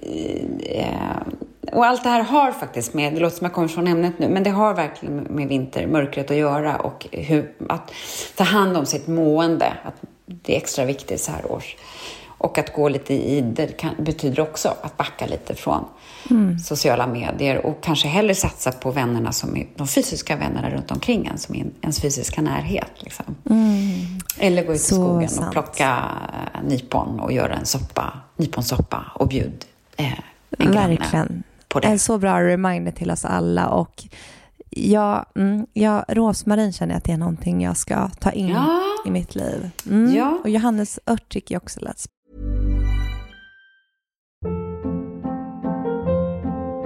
Uh, och allt det här har faktiskt med, det låter som jag kommer från ämnet nu, men det har verkligen med vintermörkret att göra och hur, att ta hand om sitt mående. Att det är extra viktigt så här års. Och att gå lite i det kan, betyder också att backa lite från mm. sociala medier och kanske hellre satsa på vännerna som är de fysiska vännerna runt omkring en, som är ens fysiska närhet. Liksom. Mm. Eller gå ut i Så skogen sant. och plocka eh, nypon och göra en soppa, nyponsoppa och bjud eh, en Verkligen. på det. En så bra reminder till oss alla och Ja, mm, ja, rosmarin känner jag att det är någonting jag ska ta in ja. i mitt liv. Mm. Ja. Och Johannes ört tycker jag också lät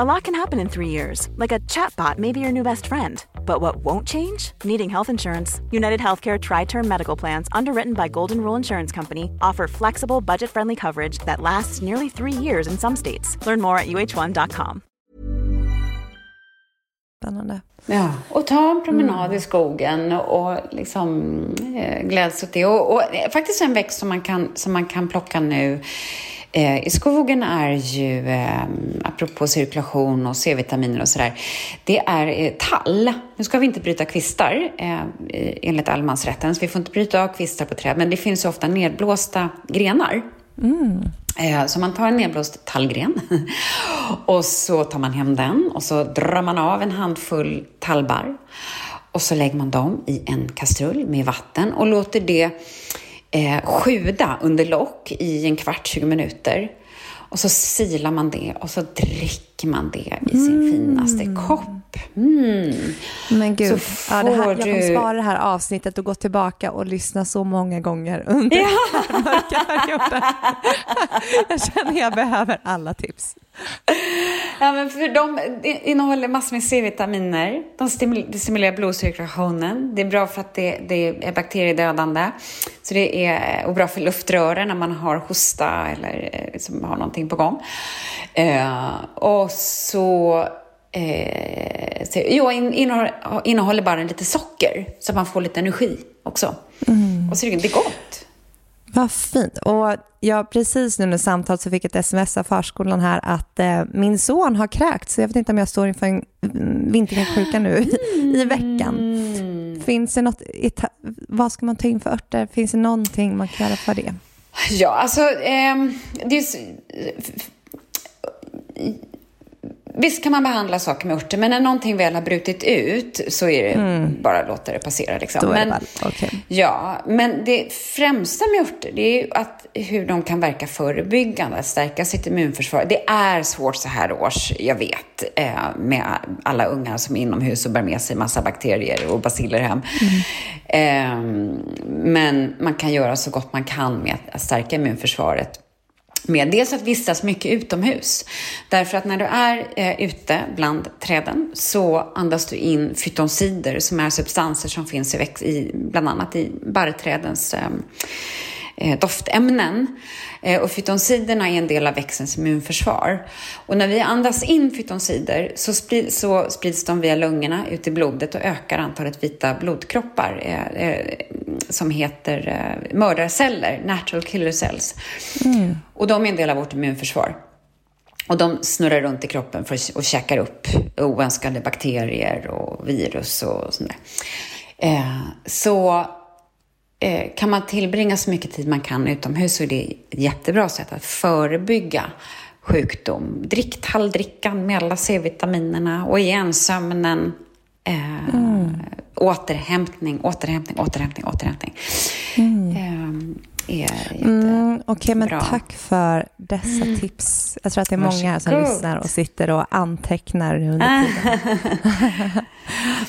A lot can happen in three years, like a chatbot may be your new best friend. But what won't change? Needing health insurance. United Healthcare Tri Term Medical Plans, underwritten by Golden Rule Insurance Company, offer flexible, budget friendly coverage that lasts nearly three years in some states. Learn more at uh1.com. Spännande. Ja, och ta en promenad mm. i skogen och liksom eh, gläds åt det. Och, och faktiskt en växt som man kan, som man kan plocka nu eh, i skogen är ju, eh, apropå cirkulation och C-vitaminer och sådär, det är eh, tall. Nu ska vi inte bryta kvistar eh, enligt allemansrätten, så vi får inte bryta av kvistar på träd, men det finns ju ofta nedblåsta grenar. Mm. Eh, så man tar en nedblåst tallgren och så tar man hem den och så drar man av en handfull tallbarr och så lägger man dem i en kastrull med vatten och låter det eh, sjuda under lock i en kvart, 20 minuter. Och så silar man det och så dricker man det i sin mm. finaste kopp. Mm. Men gud, ja, det här, jag kommer spara det här avsnittet och gå tillbaka och lyssna så många gånger under ja. den här mörka perioden. jag känner jag behöver alla tips. Ja, men för de innehåller massor med C-vitaminer. De stimulerar blodcirkulationen. Det är bra för att det, det, är bakteriedödande. Så det är och bra för luftrören när man har hosta eller liksom har någonting på gång. Eh, och så Eh, så, jo, innehåller, innehåller bara lite socker så att man får lite energi också. Mm. Och så är det gott. Vad fint. Och jag precis nu under samtalet så fick ett sms av förskolan här att eh, min son har kräkt så jag vet inte om jag står inför en vinterkräksjuka nu mm. i veckan. Finns det något, vad ska man ta in för örter? Finns det någonting man kan göra för det? Ja, alltså eh, det är, Visst kan man behandla saker med örter, men när någonting väl har brutit ut så är det mm. bara att låta det passera. Liksom. Då men, det okay. Ja, men det främsta med örter det är ju att, hur de kan verka förebyggande, att stärka sitt immunförsvar. Det är svårt så här års, jag vet, eh, med alla ungar som är inomhus och bär med sig massa bakterier och baciller hem. Mm. Eh, men man kan göra så gott man kan med att stärka immunförsvaret med dels att vistas mycket utomhus. Därför att när du är eh, ute bland träden så andas du in fytoncider som är substanser som finns i, i bland annat i barrträdens eh, doftämnen. Eh, och fytonsiderna är en del av växtens immunförsvar. Och när vi andas in fytonsider så, sprid, så sprids de via lungorna ut i blodet och ökar antalet vita blodkroppar eh, eh som heter eh, mördarceller, natural killer cells. Mm. Och de är en del av vårt immunförsvar. Och de snurrar runt i kroppen för att, och käkar upp oönskade bakterier och virus och sånt där. Eh, så eh, kan man tillbringa så mycket tid man kan utomhus så är det ett jättebra sätt att förebygga sjukdom. Drick talldrickan med alla C-vitaminerna och igen sömnen. Eh, mm. Återhämtning, återhämtning, återhämtning, återhämtning. Mm. Eh, mm, Okej, okay, men tack för dessa mm. tips. Jag tror att det är många här som lyssnar och sitter och antecknar under tiden.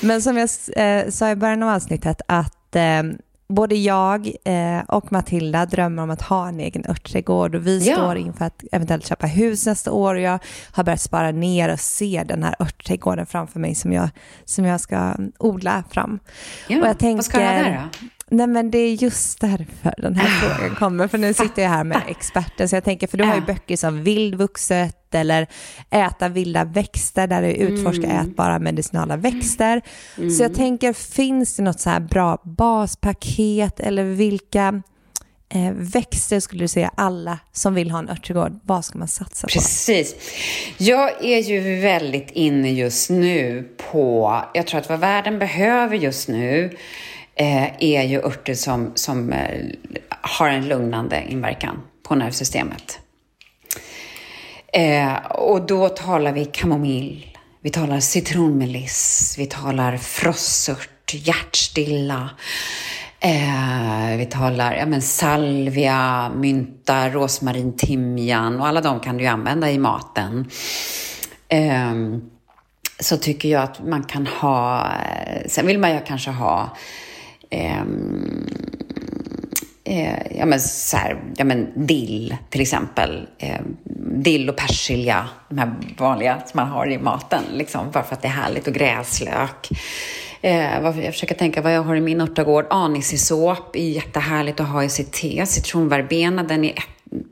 men som jag eh, sa i början av avsnittet att eh, både jag eh, och Matilda drömmer om att ha en egen örtträdgård och vi ja. står inför att eventuellt köpa hus nästa år och jag har börjat spara ner och se den här örtträdgården framför mig som jag, som jag ska odla fram. Ja, och jag tänker, vad ska du ha där då? Nej men det är just därför den här frågan kommer, för nu sitter jag här med experter, så jag tänker, för du har ju böcker som Vildvuxet eller Äta vilda växter, där du utforskar mm. ätbara medicinala växter. Mm. Så jag tänker, finns det något så här bra baspaket eller vilka eh, växter skulle du säga alla som vill ha en örtträdgård, vad ska man satsa på? Precis. Jag är ju väldigt inne just nu på, jag tror att vad världen behöver just nu Eh, är ju örter som, som eh, har en lugnande inverkan på nervsystemet. Eh, och då talar vi kamomill, vi talar citronmeliss, vi talar frossört, hjärtstilla. Eh, vi talar ja, men salvia, mynta, rosmarin, timjan och alla de kan du använda i maten. Eh, så tycker jag att man kan ha, eh, sen vill man ju kanske ha eh, eh, ja, men så här, ja, men dill till exempel. Eh, dill och persilja, de här vanliga som man har i maten, liksom, bara för att det är härligt. Och gräslök. Eh, jag försöker tänka vad jag har i min örtagård. Anisisåp är jättehärligt att ha i sitt te. Citronverbena, den, är,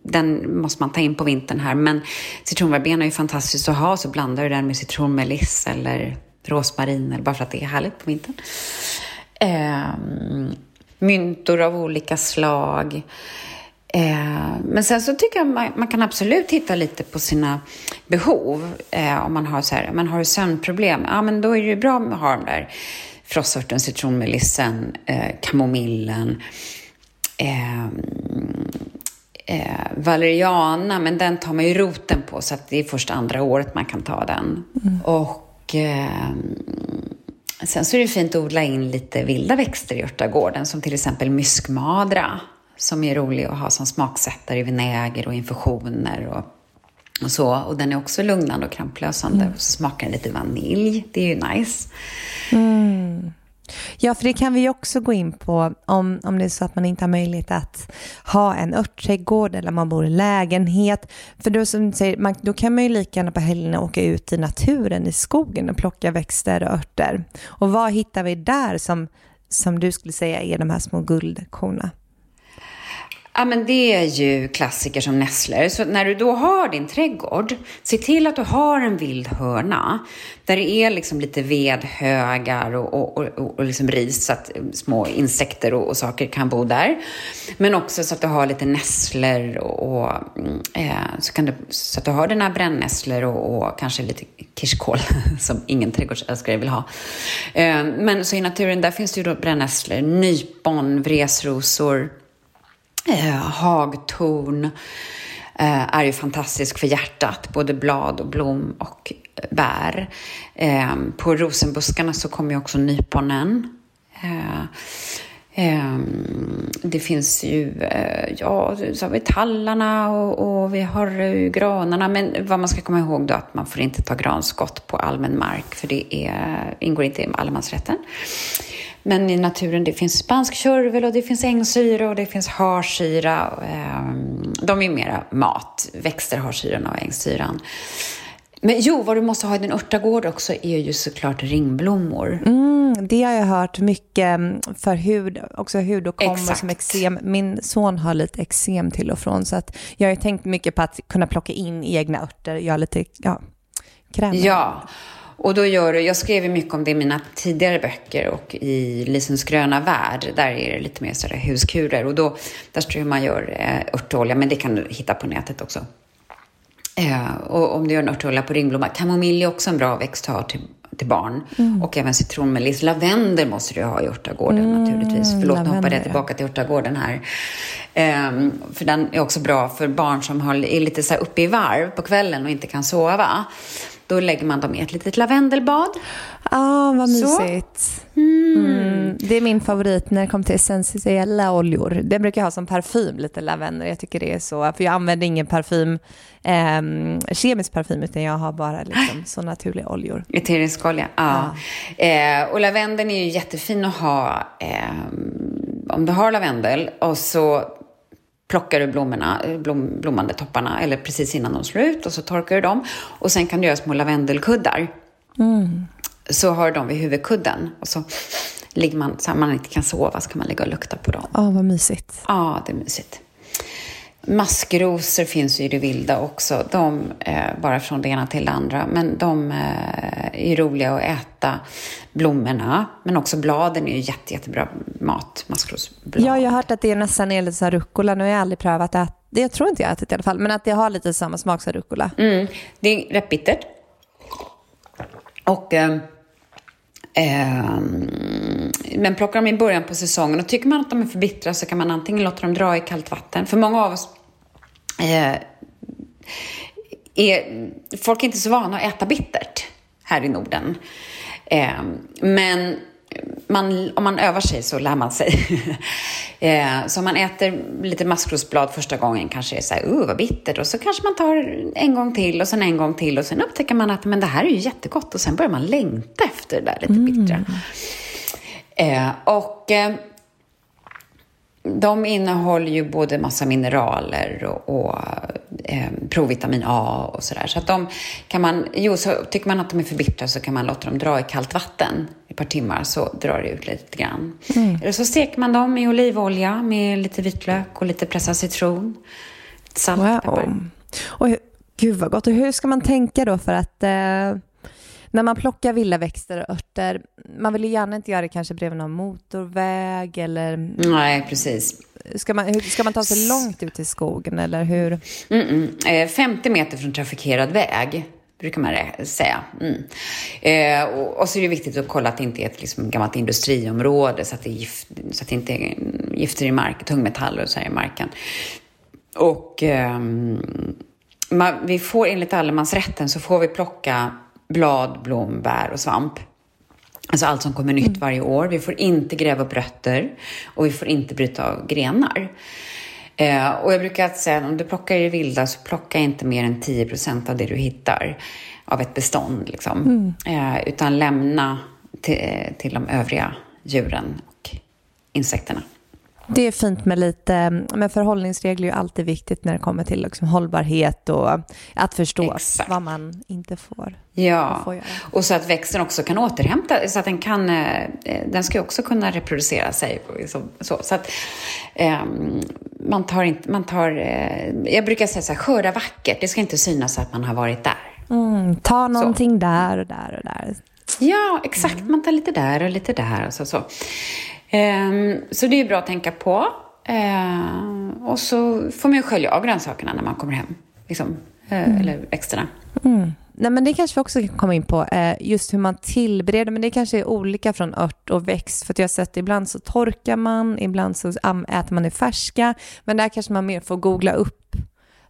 den måste man ta in på vintern här. Men citronverbena är ju fantastiskt att ha, så blandar du den med citronmeliss eller rosmarin, eller bara för att det är härligt på vintern. Eh, myntor av olika slag. Eh, men sen så tycker jag man, man, kan absolut titta lite på sina behov. Eh, om man har, så här, man har sömnproblem, ja men då är det ju bra att ha de där frossörten, citronmelissen, eh, kamomillen, eh, eh, valeriana, men den tar man ju roten på så att det är först andra året man kan ta den. Mm. Och eh, sen så är det fint att odla in lite vilda växter i örtagården som till exempel myskmadra som är rolig att ha som smaksättare i vinäger och infusioner och, och så. Och den är också lugnande och kramplösande. Mm. Och så smakar den lite vanilj. Det är ju nice. Mm. Ja, för det kan vi också gå in på om, om det är så att man inte har möjlighet att ha en örtträdgård eller man bor i lägenhet. För då, som säger, man, då kan man ju lika gärna på helgerna åka ut i naturen, i skogen och plocka växter och örter. Och vad hittar vi där som, som du skulle säga är de här små guldkorna? Ja, men det är ju klassiker som nässlor. Så när du då har din trädgård, se till att du har en vild hörna där det är liksom lite vedhögar och, och, och, och liksom ris så att eh, små insekter och, och, saker kan bo där. Men också så att du har lite nässlor och, mm, eh, så, kan du, så att du har dina brännässlor och, kanske lite kirskål som ingen trädgårdsälskare vill ha. Eh, men så i naturen där finns det ju då brännässlor, nypon, vresrosor, Eh, hagtorn eh, är ju fantastisk för hjärtat, både blad och blom och bär. Eh, på rosenbuskarna så kommer ju också nyponen. Eh, ehm, det finns ju, eh, ja, så har vi tallarna och, och vi har granarna. Men vad man ska komma ihåg då att man får inte ta granskott på allmän mark för det är, ingår inte i allemansrätten. Men i naturen det finns spansk körvel och det finns ängsyra och det finns harsyra. Ehm, de är mera mat. Växter har syran och ängsyran. Men jo, vad du måste ha i din örtagård också är ju såklart ringblommor. Mm, det har jag hört mycket för hud, också hudåkommor som eksem. Min son har lite eksem till och från så att jag har tänkt mycket på att kunna plocka in egna örter, göra lite ja, krämer. Ja, och då gör jag skrev ju mycket om det i mina tidigare böcker och i Lisens gröna värld, där är det lite mer sådär huskurer. Och då, där står hur man gör eh, örtolja, men det kan du hitta på nätet också. Eh, och om du gör en örtolja på ringblomma, kamomill är också en bra växt att ha till, till barn. Mm. Och även citronmeliss. Lavendel måste du ha i örtagården mm, naturligtvis. Förlåt, nu hoppade jag tillbaka till örtagården här. Eh, för den är också bra för barn som har, är lite så uppe i varv på kvällen och inte kan sova. Då lägger man dem i ett litet lavendelbad. Ja, ah, vad mysigt. Mm. Mm. Det är min favorit när det kommer till essentiella oljor. Det brukar jag ha som parfym, lite lavendel. Jag tycker det är så, för jag använder ingen parfym, eh, kemisk parfym, utan jag har bara liksom så naturliga oljor. Eterisk olja, ja. Ah. Eh, och lavendeln är ju jättefin att ha eh, om du har lavendel och så plockar du blommorna, eh, blom, blommande topparna eller precis innan de slår ut och så torkar du dem. Och sen kan du göra små lavendelkuddar. Mm. Så har du dem vid huvudkudden. Och så ligger man, så man inte kan sova, så kan man ligga och lukta på dem. Ja, vad mysigt. Ja, det är mysigt. Maskrosor finns ju i det vilda också. De, eh, bara från det ena till det andra. Men de eh, är roliga att äta. Blommorna, men också bladen är ju jätte, jättebra mat. Maskrosblad. Ja, jag har hört att det nästan är lite som rucola. Nu har jag aldrig prövat det. Det jag tror inte jag har ätit i alla fall. Men att det har lite samma smak som rucola. Mm, det är rätt bittert. Och... Eh, Eh, men plockar dem i början på säsongen och tycker man att de är för bittra så kan man antingen låta dem dra i kallt vatten. För många av oss eh, är, folk är inte så vana att äta bittert här i Norden. Eh, men man, om man övar sig så lär man sig. eh, så om man äter lite maskrosblad första gången kanske det är så här, uh vad bittert. Och så kanske man tar en gång till och sen en gång till och sen upptäcker man att men det här är ju jättegott och sen börjar man längta efter det där lite bittra. Mm. Eh, och eh, de innehåller ju både massa mineraler och, och eh, provitamin A och sådär. Så att de kan man, jo, så tycker man att de är för bittra så kan man låta dem dra i kallt vatten i ett par timmar så drar det ut lite grann. Mm. Eller så steker man dem i olivolja med lite vitlök och lite pressad citron. Salt, wow. peppar. Och, gud vad gott. Och hur ska man tänka då för att eh när man plockar vilda växter och örter, man vill ju gärna inte göra det kanske bredvid någon motorväg eller... Nej, precis. Ska man, hur, ska man ta sig långt ut i skogen eller hur? Mm -mm. 50 meter från trafikerad väg brukar man säga. Mm. Eh, och, och, så är det viktigt att kolla att det inte är ett liksom, gammalt industriområde så att, det gift, så att det inte är gifter i marken, tungmetaller och så i marken. Och eh, man, vi får enligt allemansrätten så får vi plocka blad, blom, bär och svamp. Alltså allt som kommer nytt mm. varje år. Vi får inte gräva upp rötter och vi får inte bryta av grenar. Eh, och jag brukar säga att om du plockar i det vilda så plocka inte mer än 10 procent av det du hittar av ett bestånd. Liksom. Mm. Eh, utan lämna till, till de övriga djuren och insekterna. Det är fint med lite, men förhållningsregler är ju alltid viktigt när det kommer till liksom hållbarhet och att förstå Exakt. vad man inte får, ja. får och så att växten också kan återhämta, så att den kan, eh, den ska också kunna reproducera sig. Så, så att um, man tar inte, man tar, uh, jag brukar säga så här, skörda vackert, det ska inte synas att man har varit där. Mm, ta någonting så. där och där och där. Ja, exakt. Man tar lite där och lite där och så. så. Um, så det är bra att tänka på. Uh, och så får man ju skölja av grönsakerna när man kommer hem. Liksom, uh, mm. Eller växterna. Mm. Nej, men det kanske vi också kan komma in på, eh, just hur man tillbereder, men det kanske är olika från ört och växt, för jag har sett ibland så torkar man, ibland så äter man det färska, men där kanske man mer får googla upp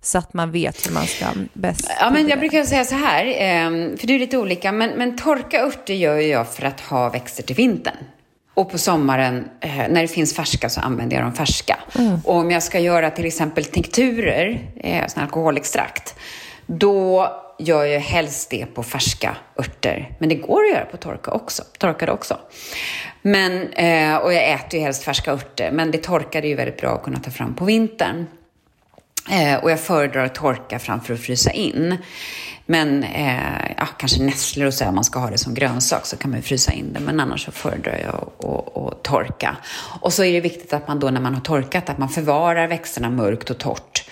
så att man vet hur man ska bäst... Ja, men jag brukar säga så här, ehm, för det är lite olika, men, men torka örter gör jag för att ha växter till vintern. Och på sommaren, eh, när det finns färska, så använder jag de färska. Mm. Och om jag ska göra till exempel tinkturer, eh, alkoholextrakt, då gör jag helst det på färska örter. Men det går att göra på torka också, torkade också. Men, eh, och jag äter ju helst färska örter, men det torkade är ju väldigt bra att kunna ta fram på vintern. Eh, och jag föredrar att torka framför att frysa in. Men eh, ja, kanske nässlor och så, om man ska ha det som grönsak så kan man frysa in det. Men annars så föredrar jag att, att, torka. Och så är det viktigt att man då när man har torkat, att man förvarar växterna mörkt och torrt.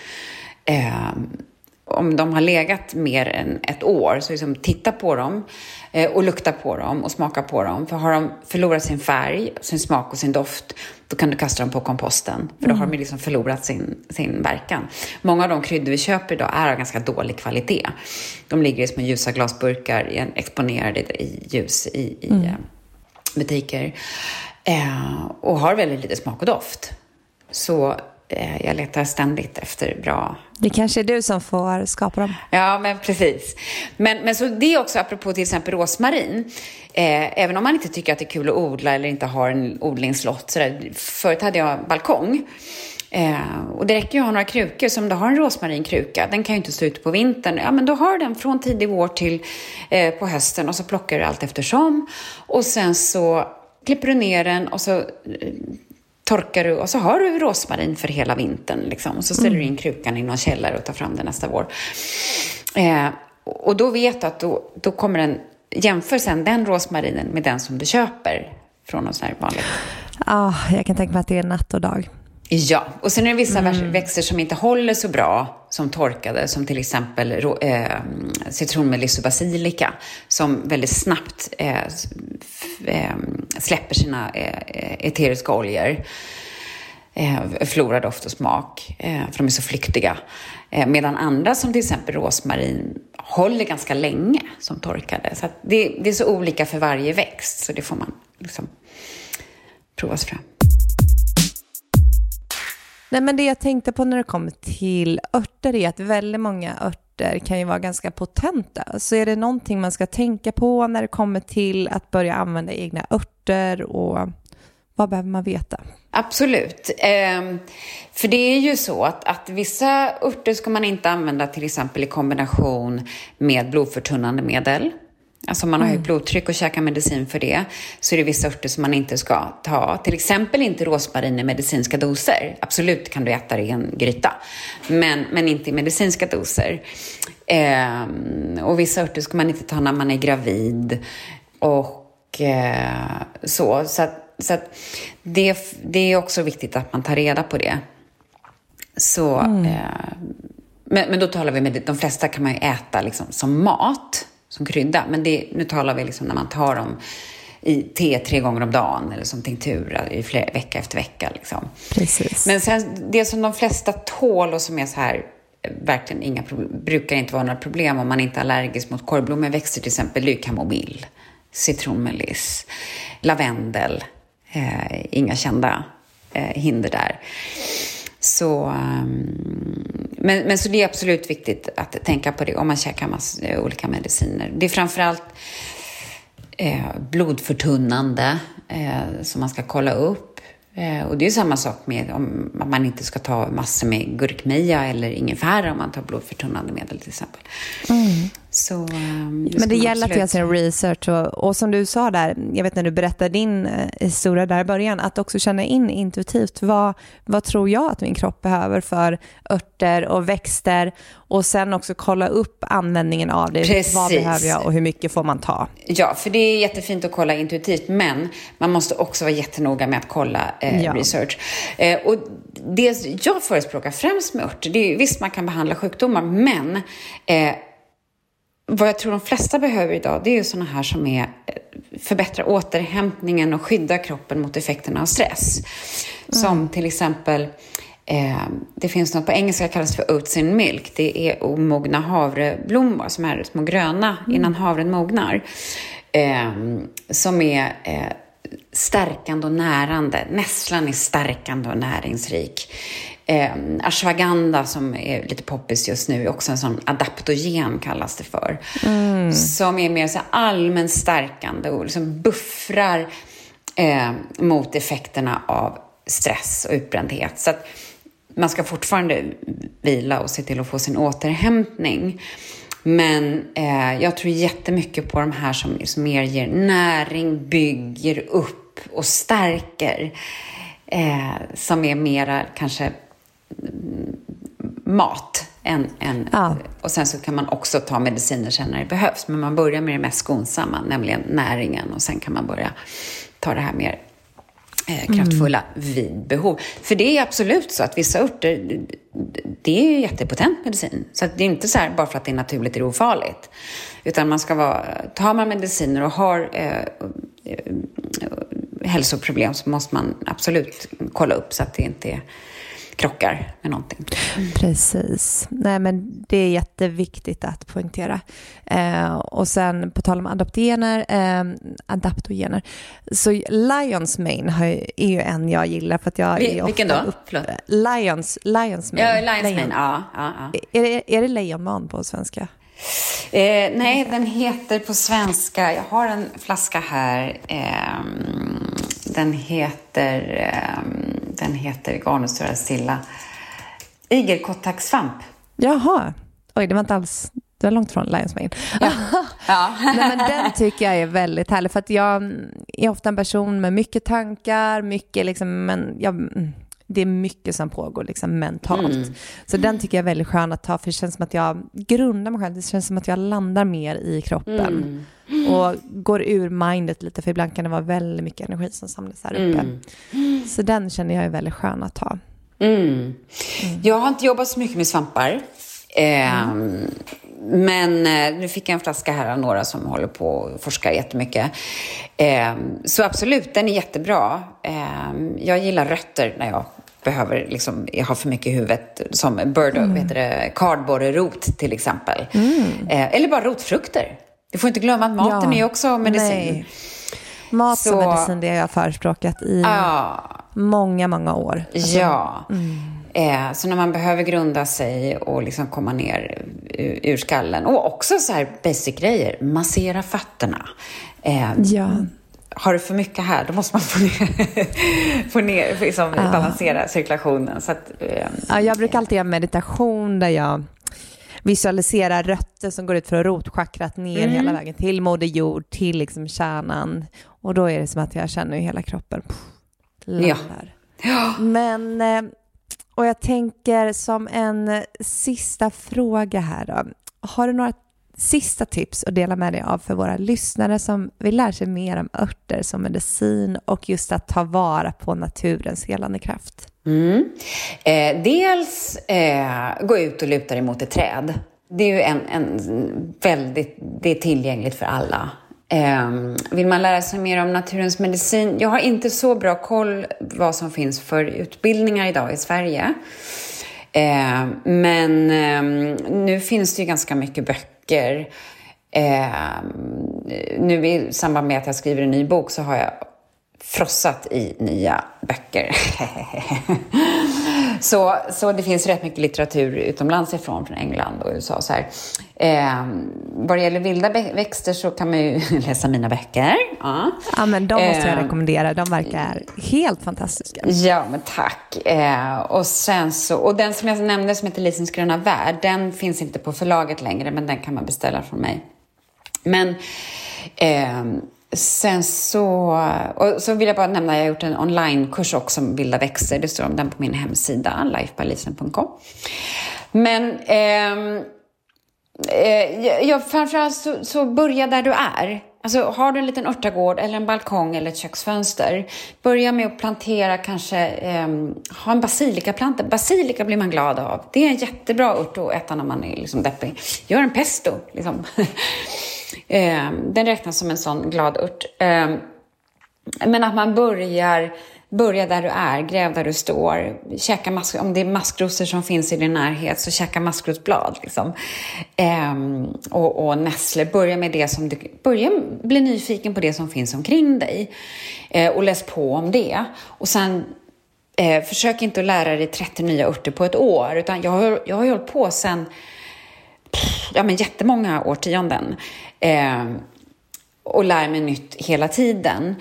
Eh, om de har legat mer än ett år, så liksom titta på dem eh, och lukta på dem och smaka på dem. För har de förlorat sin färg, sin smak och sin doft, då kan du kasta dem på komposten. För då har de liksom förlorat sin, sin verkan. Många av de kryddor vi köper idag är av ganska dålig kvalitet. De ligger i små ljusa glasburkar, exponerade i ljus i, i mm. Eh, butiker. Eh, och har väldigt lite smak och doft. Så Eh, jag letar ständigt efter bra... Det kanske är du som får skapa dem. Ja, men precis. Men, men så det är också apropå till exempel rosmarin. Eh, även om man inte tycker att det är kul att odla eller inte har en odlingslott. Sådär. Förut hade jag balkong. Eh, och det räcker ju att ha några krukor. Så om du har en rosmarinkruka, den kan ju inte stå ute på vintern. Ja, men då har du den från tidig vår till eh, på hösten och så plockar du allt eftersom. Och sen så klipper du ner den och så eh, torkar du och så har du rosmarin för hela vintern. Liksom. Och så ställer mm. du in krukan i någon källare och tar fram den nästa vår. Eh, och då vet du att då, då kommer den, jämför sen den rosmarinen med den som du köper från någon sån här vanlig. Ja, oh, jag kan tänka mig att det är natt och dag. Ja, och sen är det vissa mm. växter som inte håller så bra som torkade, som till exempel eh, citronmeliss och basilika, som väldigt snabbt eh, eh, släpper sina eh, eteriska oljor. Eh, förlorar doft och smak, eh, för de är så flyktiga. Eh, medan andra, som till exempel rosmarin, håller ganska länge som torkade. Så det, det, är så olika för varje växt, så det får man liksom prova sig fram. Nej, men det jag tänkte på när det kommer till örter är att väldigt många örter kan ju vara ganska potenta. Så är det någonting man ska tänka på när det kommer till att börja använda egna örter och vad behöver man veta? Absolut. Eh, för det är ju så att, att vissa örter ska man inte använda till exempel i kombination med blodförtunnande medel. Alltså om man har högt mm. blodtryck och käkar medicin för det så är det vissa örter som man inte ska ta. Till exempel inte rosmarin i medicinska doser. Absolut kan du äta det i en gryta, men, men inte i medicinska doser. Eh, och vissa örter ska man inte ta när man är gravid. Och eh, så. Så, att, så att det, det är också viktigt att man tar reda på det. Så, mm. eh, men, men då talar vi med, de flesta kan man ju äta liksom som mat som krydda. Men det, nu talar vi liksom när man tar dem i te tre gånger om dagen eller som tinktur i flera, vecka efter vecka. Liksom. Precis. Men sen, det som de flesta tål och som är så här verkligen inga brukar inte vara några problem om man inte är allergisk mot korvblommeväxter till exempel, det är kamomill, citronmeliss, lavendel, eh, inga kända eh, hinder där. Så, ehm, men, men så det är absolut viktigt att tänka på det om man käkar massa, eh, olika mediciner. Det är framförallt eh, blodförtunnande eh, som man ska kolla upp. Eh, och det är samma sak med om man inte ska ta massor med gurkmeja eller ingefära om man tar blodförtunnande medel till exempel. Mm. Så, um, Men det gäller att göra sin research och, och, som du sa där, jag vet när du berättade din eh, historia där i början, att också känna in intuitivt vad, vad tror jag att min kropp behöver för örter och växter och sen också kolla upp användningen av det. Precis. Vad behöver jag och hur mycket får man ta? Ja, för det är jättefint att kolla intuitivt, men man måste också vara jättenoga med att kolla eh, ja. research. Eh, och det jag förespråkar främst med örter, det är visst man kan behandla sjukdomar, men eh, vad jag tror de flesta behöver idag, det är ju sådana här som är eh, förbättra återhämtningen och skydda kroppen mot effekterna av stress. Mm. Som till exempel, eh, det finns något på engelska kallas för oats in milk. Det är omogna havreblommor som är små gröna mm. innan havren mognar. Eh, som är eh, stärkande och närande. Nässlan är stärkande och näringsrik. Eh, ashwagandha som är lite poppis just nu är också en sån adaptogen kallas det för. Mm. Som är mer så allmänt stärkande och liksom buffrar eh, mot effekterna av stress och utbrändhet. Så att man ska fortfarande vila och se till att få sin återhämtning. Men eh, jag tror jättemycket på de här som, som mer ger näring, bygger upp och stärker. Eh, som är mera kanske mat. Än, än, ja. Och sen så kan man också ta mediciner sen när det behövs. Men man börjar med det mest skonsamma, nämligen näringen. Och sen kan man börja ta det här mer kraftfulla mm. vid behov. För det är absolut så att vissa örter, det är jättepotent medicin. Så det är inte så här bara för att det är naturligt är det ofarligt. Utan man ska vara, tar man mediciner och har eh, eh, hälsoproblem så måste man absolut kolla upp så att det inte är krockar med någonting. Mm. Precis. Nej, men det är jätteviktigt att poängtera. Eh, och sen på tal om adaptogener, eh, adaptogener så Lions Mane är ju en jag gillar för att jag Vi, är Vilken då? Upp, Lions, Lions Mane. Ja, Lions Mane, ja. ja, ja. Är, det, är det lejonman på svenska? Eh, nej, den heter på svenska, jag har en flaska här, eh, den heter eh, den heter Garnustöra stilla. Igelkottaxsvamp. Jaha. Oj, det var inte alls det var långt från Lions Mane. Ja. ja. Nej, men den tycker jag är väldigt härlig för att jag är ofta en person med mycket tankar, mycket liksom, men jag, det är mycket som pågår liksom mentalt. Mm. Så den tycker jag är väldigt skön att ta för det känns som att jag grundar mig själv, det känns som att jag landar mer i kroppen. Mm. Och går ur mindet lite för ibland kan det vara väldigt mycket energi som samlas här uppe. Mm. Så den känner jag är väldigt skön att ta. Mm. Mm. Jag har inte jobbat så mycket med svampar. Eh, men eh, nu fick jag en flaska här av några som håller på och forskar jättemycket. Eh, så absolut, den är jättebra. Eh, jag gillar rötter när jag behöver liksom, har för mycket i huvudet. Som bird, mm. heter det, kardborrerot till exempel. Mm. Eh, eller bara rotfrukter. Du får inte glömma att maten ja. är också medicin. Nej. Mat som medicin, det har jag förespråkat i ah. många, många år. Alltså, ja. Mm. Eh, så när man behöver grunda sig och liksom komma ner ur skallen. Och också så här basic-grejer. Massera fötterna. Eh, ja. Har du för mycket här, då måste man få ner, få ner liksom, ja. balansera cirkulationen. Så att, eh, ja, jag brukar alltid göra meditation där jag visualisera rötter som går ut från rotchakrat ner mm. hela vägen till Moder Jord, till liksom kärnan. Och då är det som att jag känner hela kroppen pff, ja. ja. Men, eh, och jag tänker som en sista fråga här då. Har du några sista tips att dela med dig av för våra lyssnare som vill lära sig mer om örter som medicin och just att ta vara på naturens helande kraft? Mm. Eh, dels eh, gå ut och luta dig mot ett träd. Det är ju en, en väldigt, det är tillgängligt för alla. Eh, vill man lära sig mer om naturens medicin? Jag har inte så bra koll vad som finns för utbildningar idag i Sverige. Eh, men eh, nu finns det ju ganska mycket böcker. Eh, nu i samband med att jag skriver en ny bok så har jag frossat i nya böcker. så, så det finns rätt mycket litteratur utomlands ifrån, från England och USA. Så här. Eh, vad det gäller vilda växter så kan man ju läsa mina böcker. Ja, ja men de måste jag eh, rekommendera. De verkar helt fantastiska. Ja, men tack. Eh, och, sen så, och den som jag nämnde som heter Lisens gröna värld, den finns inte på förlaget längre, men den kan man beställa från mig. Men eh, Sen så, och så vill jag bara nämna, jag har gjort en onlinekurs också om vilda växter. Det står om den på min hemsida, lifebalisen.com. Men ehm, eh, eh, ja, framförallt så, så börja där du är. Alltså, har du en liten örtagård eller en balkong eller ett köksfönster, börja med att plantera kanske, eh, ha en basilikaplanta. Basilika blir man glad av. Det är en jättebra ört att äta när man är liksom deppig. Gör en pesto, liksom. Eh, den räknas som en sån glad ört. Eh, men att man börjar, Börja där du är, gräv där du står. Käka mask, om det är maskrosor som finns i din närhet, så käka maskrosblad. Liksom. Ehm, och, och nässlor, börja med det som du... Börja bli nyfiken på det som finns omkring dig. ehm, och läs på om det. Och sen Eh, försök inte att lära dig 30 nya örter på ett år, utan jag har, jag har hållit på sen ja, men jättemånga årtionden eh, och lär mig nytt hela tiden.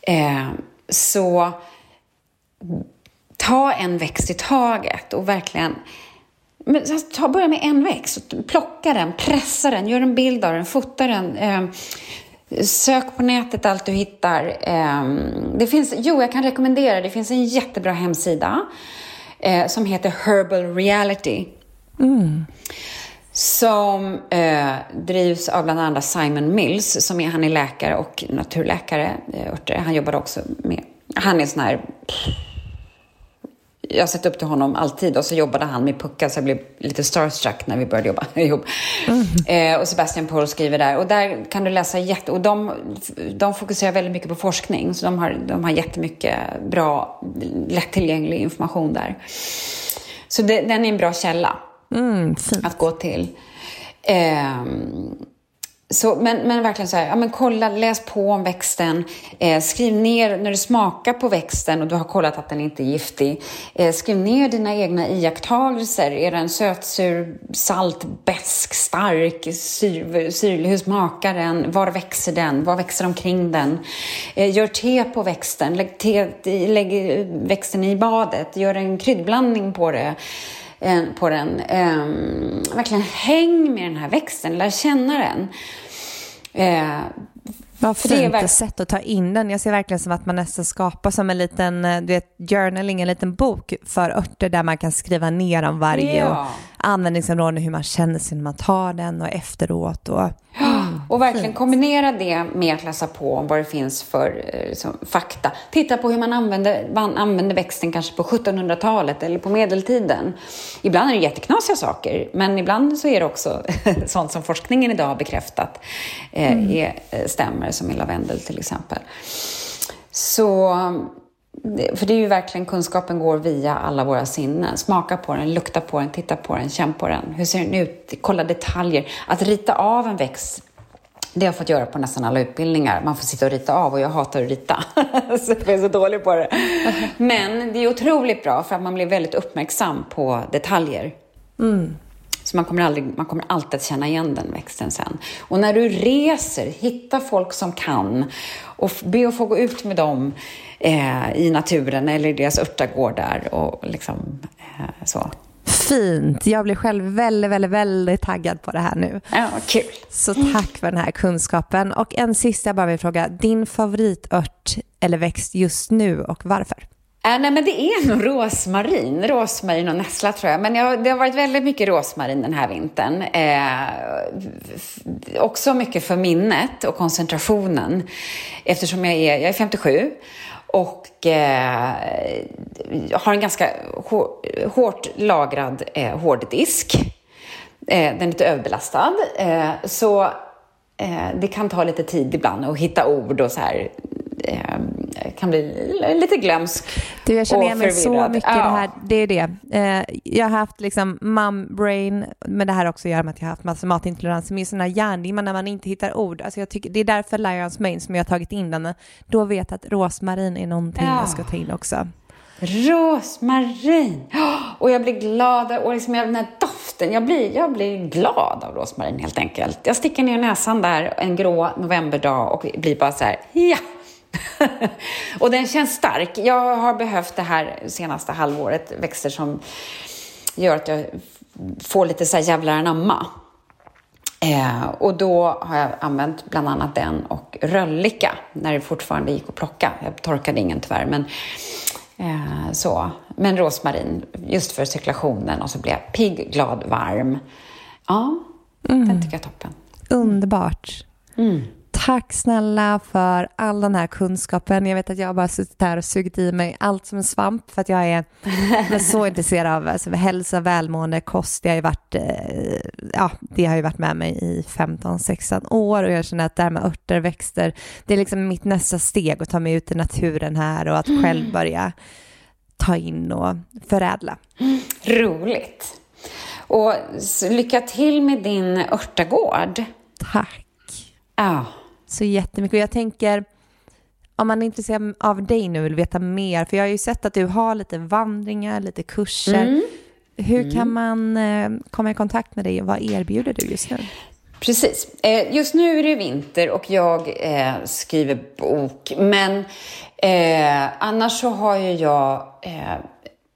Eh, så ta en växt i taget och verkligen men, ta, börja med en växt, plocka den, pressa den, gör en bild av den, fota den. Eh, Sök på nätet allt du hittar. Ehm, det finns, jo, jag kan rekommendera, det finns en jättebra hemsida eh, som heter Herbal Reality. Mm som eh, drivs av bland andra Simon Mills, som är, han är läkare och naturläkare. Eh, han jobbar också med, han är sån här, jag har sett upp till honom alltid och så jobbade han med puckar så jag blev lite starstruck när vi började jobba ihop. Mm. Eh, och Sebastian Paul skriver där och där kan du läsa jätte... Och de, de fokuserar väldigt mycket på forskning så de har, de har jättemycket bra, lättillgänglig information där. Så det, den är en bra källa. Mm, att gå till. Eh, så, men, men verkligen så här, ja, men kolla, läs på om växten. Eh, skriv ner när du smakar på växten och du har kollat att den inte är giftig. Eh, skriv ner dina egna iakttagelser. Är den sötsur, salt, besk, stark, syr, syrlig? Hur smakar den? Var växer den? Vad växer omkring den? Eh, gör te på växten. Lägg, te, lägg växten i badet. Gör en kryddblandning på det på den. Um, verkligen häng med den här växten, lär känna den. Uh, vad fint verk- sätt att ta in den. Jag ser verkligen som att man nästan skapar som en liten eh, du vet, journaling, en liten bok för örter där man kan skriva ner om varje ja. och användningsområden, hur man känner sig när man tar den och efteråt. Och, mm, och verkligen fint. kombinera det med att läsa på om vad det finns för liksom, fakta. Titta på hur man använde, man använde växten kanske på 1700-talet eller på medeltiden. Ibland är det jätteknasiga saker, men ibland så är det också sånt som forskningen idag har bekräftat eh, mm. är, eh, stämmer, som i lavendel till exempel. Så för det är ju verkligen, kunskapen går via alla våra sinnen. Smaka på den, lukta på den, titta på den, känn på den. Hur ser den ut? Kolla detaljer. Att rita av en växt det har jag fått göra på nästan alla utbildningar. Man får sitta och rita av och jag hatar att rita. så jag är så dålig på det. Men det är otroligt bra för att man blir väldigt uppmärksam på detaljer. Mm. Så man kommer, aldrig, man kommer alltid att känna igen den växten sen. Och när du reser, hitta folk som kan och be att få gå ut med dem eh, i naturen eller i deras örtagårdar och liksom eh, så. Fint. Jag blir själv väldigt, väldigt, väldigt taggad på det här nu. Ja, kul. Så tack för den här kunskapen. Och en sista jag bara vill fråga. Din favoritört eller växt just nu och varför? Äh, nej, men det är nog rosmarin. Rosmarin och nässla tror jag. Men jag, det har varit väldigt mycket rosmarin den här vintern. Eh, också mycket för minnet och koncentrationen. Eftersom jag är, jag är 57 och eh, har en ganska hårt lagrad eh, hårddisk. Eh, den är lite överbelastad. Eh, så eh, det kan ta lite tid ibland att hitta ord och så här eh, kan bli lite glömsk du, Jag känner igen mig så mycket ja. det här. Det är det. Eh, jag har haft liksom mum-brain, men det här också gör med att jag har haft massa matintolerans, som är sådana hjärndimma när man inte hittar ord. Alltså jag tycker, det är därför Lions Mane som jag har tagit in den, då vet att rosmarin är någonting ja. jag ska ta in också. Rosmarin! Och jag blir glad, och liksom den här doften, jag blir, jag blir glad av rosmarin helt enkelt. Jag sticker ner näsan där en grå novemberdag och blir bara så här, ja! och den känns stark. Jag har behövt det här senaste halvåret, växter som gör att jag får lite så här jävlar anamma. Eh, och då har jag använt bland annat den och röllika när det fortfarande gick att plocka. Jag torkade ingen tyvärr, men eh, så. Men rosmarin, just för cirkulationen och så blir jag pigg, glad, varm. Ja, mm. den tycker jag är toppen. Underbart. Mm. Tack snälla för all den här kunskapen. Jag vet att jag bara suttit här och sugit i mig allt som en svamp för att jag är, är så intresserad av alltså, hälsa, välmående, kost. Det har ju varit, eh, ja, det har ju varit med mig i 15-16 år och jag känner att det här med örter, växter, det är liksom mitt nästa steg att ta mig ut i naturen här och att själv börja ta in och förädla. Roligt. Och lycka till med din örtagård. Tack. Ja så jättemycket. Och jag tänker, om man är intresserad av dig nu och vill veta mer, för jag har ju sett att du har lite vandringar, lite kurser. Mm. Hur mm. kan man eh, komma i kontakt med dig och vad erbjuder du just nu? Precis. Eh, just nu är det vinter och jag eh, skriver bok. Men annars så har ju jag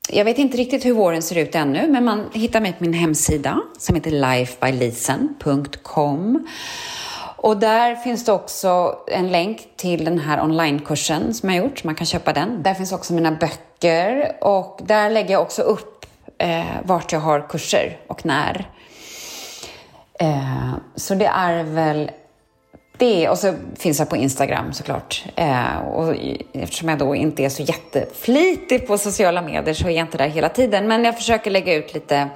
jag vet inte riktigt hur våren ser ut ännu, men man hittar mig på min hemsida som heter lifebylisen.com. Och där finns det också en länk till den här onlinekursen som jag gjort, så man kan köpa den. Där finns också mina böcker och där lägger jag också upp eh, vart jag har kurser och när. Eh, så det är väl det. Och så finns jag på Instagram såklart. Eh, och eftersom jag då inte är så jätteflitig på sociala medier så är jag inte där hela tiden. Men jag försöker lägga ut lite,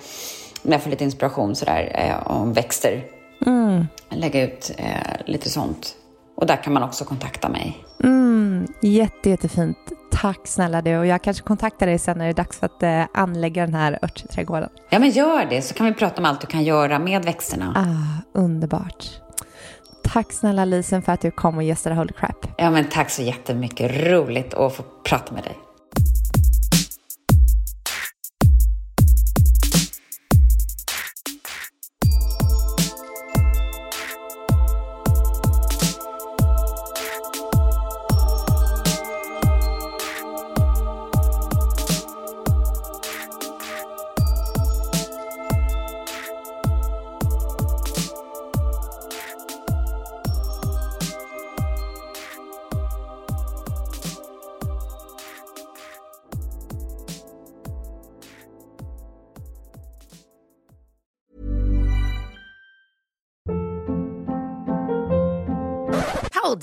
när jag får lite inspiration sådär, eh, om växter Mm. Lägga ut eh, lite sånt. Och där kan man också kontakta mig. Mm, jätte, jättefint. Tack snälla du. Och jag kanske kontaktar dig sen när det är dags för att eh, anlägga den här örtträdgården. Ja, men gör det så kan vi prata om allt du kan göra med växterna. Ah, underbart. Tack snälla Lisen för att du kom och gästade Holy Crap. Ja, men tack så jättemycket. Roligt att få prata med dig.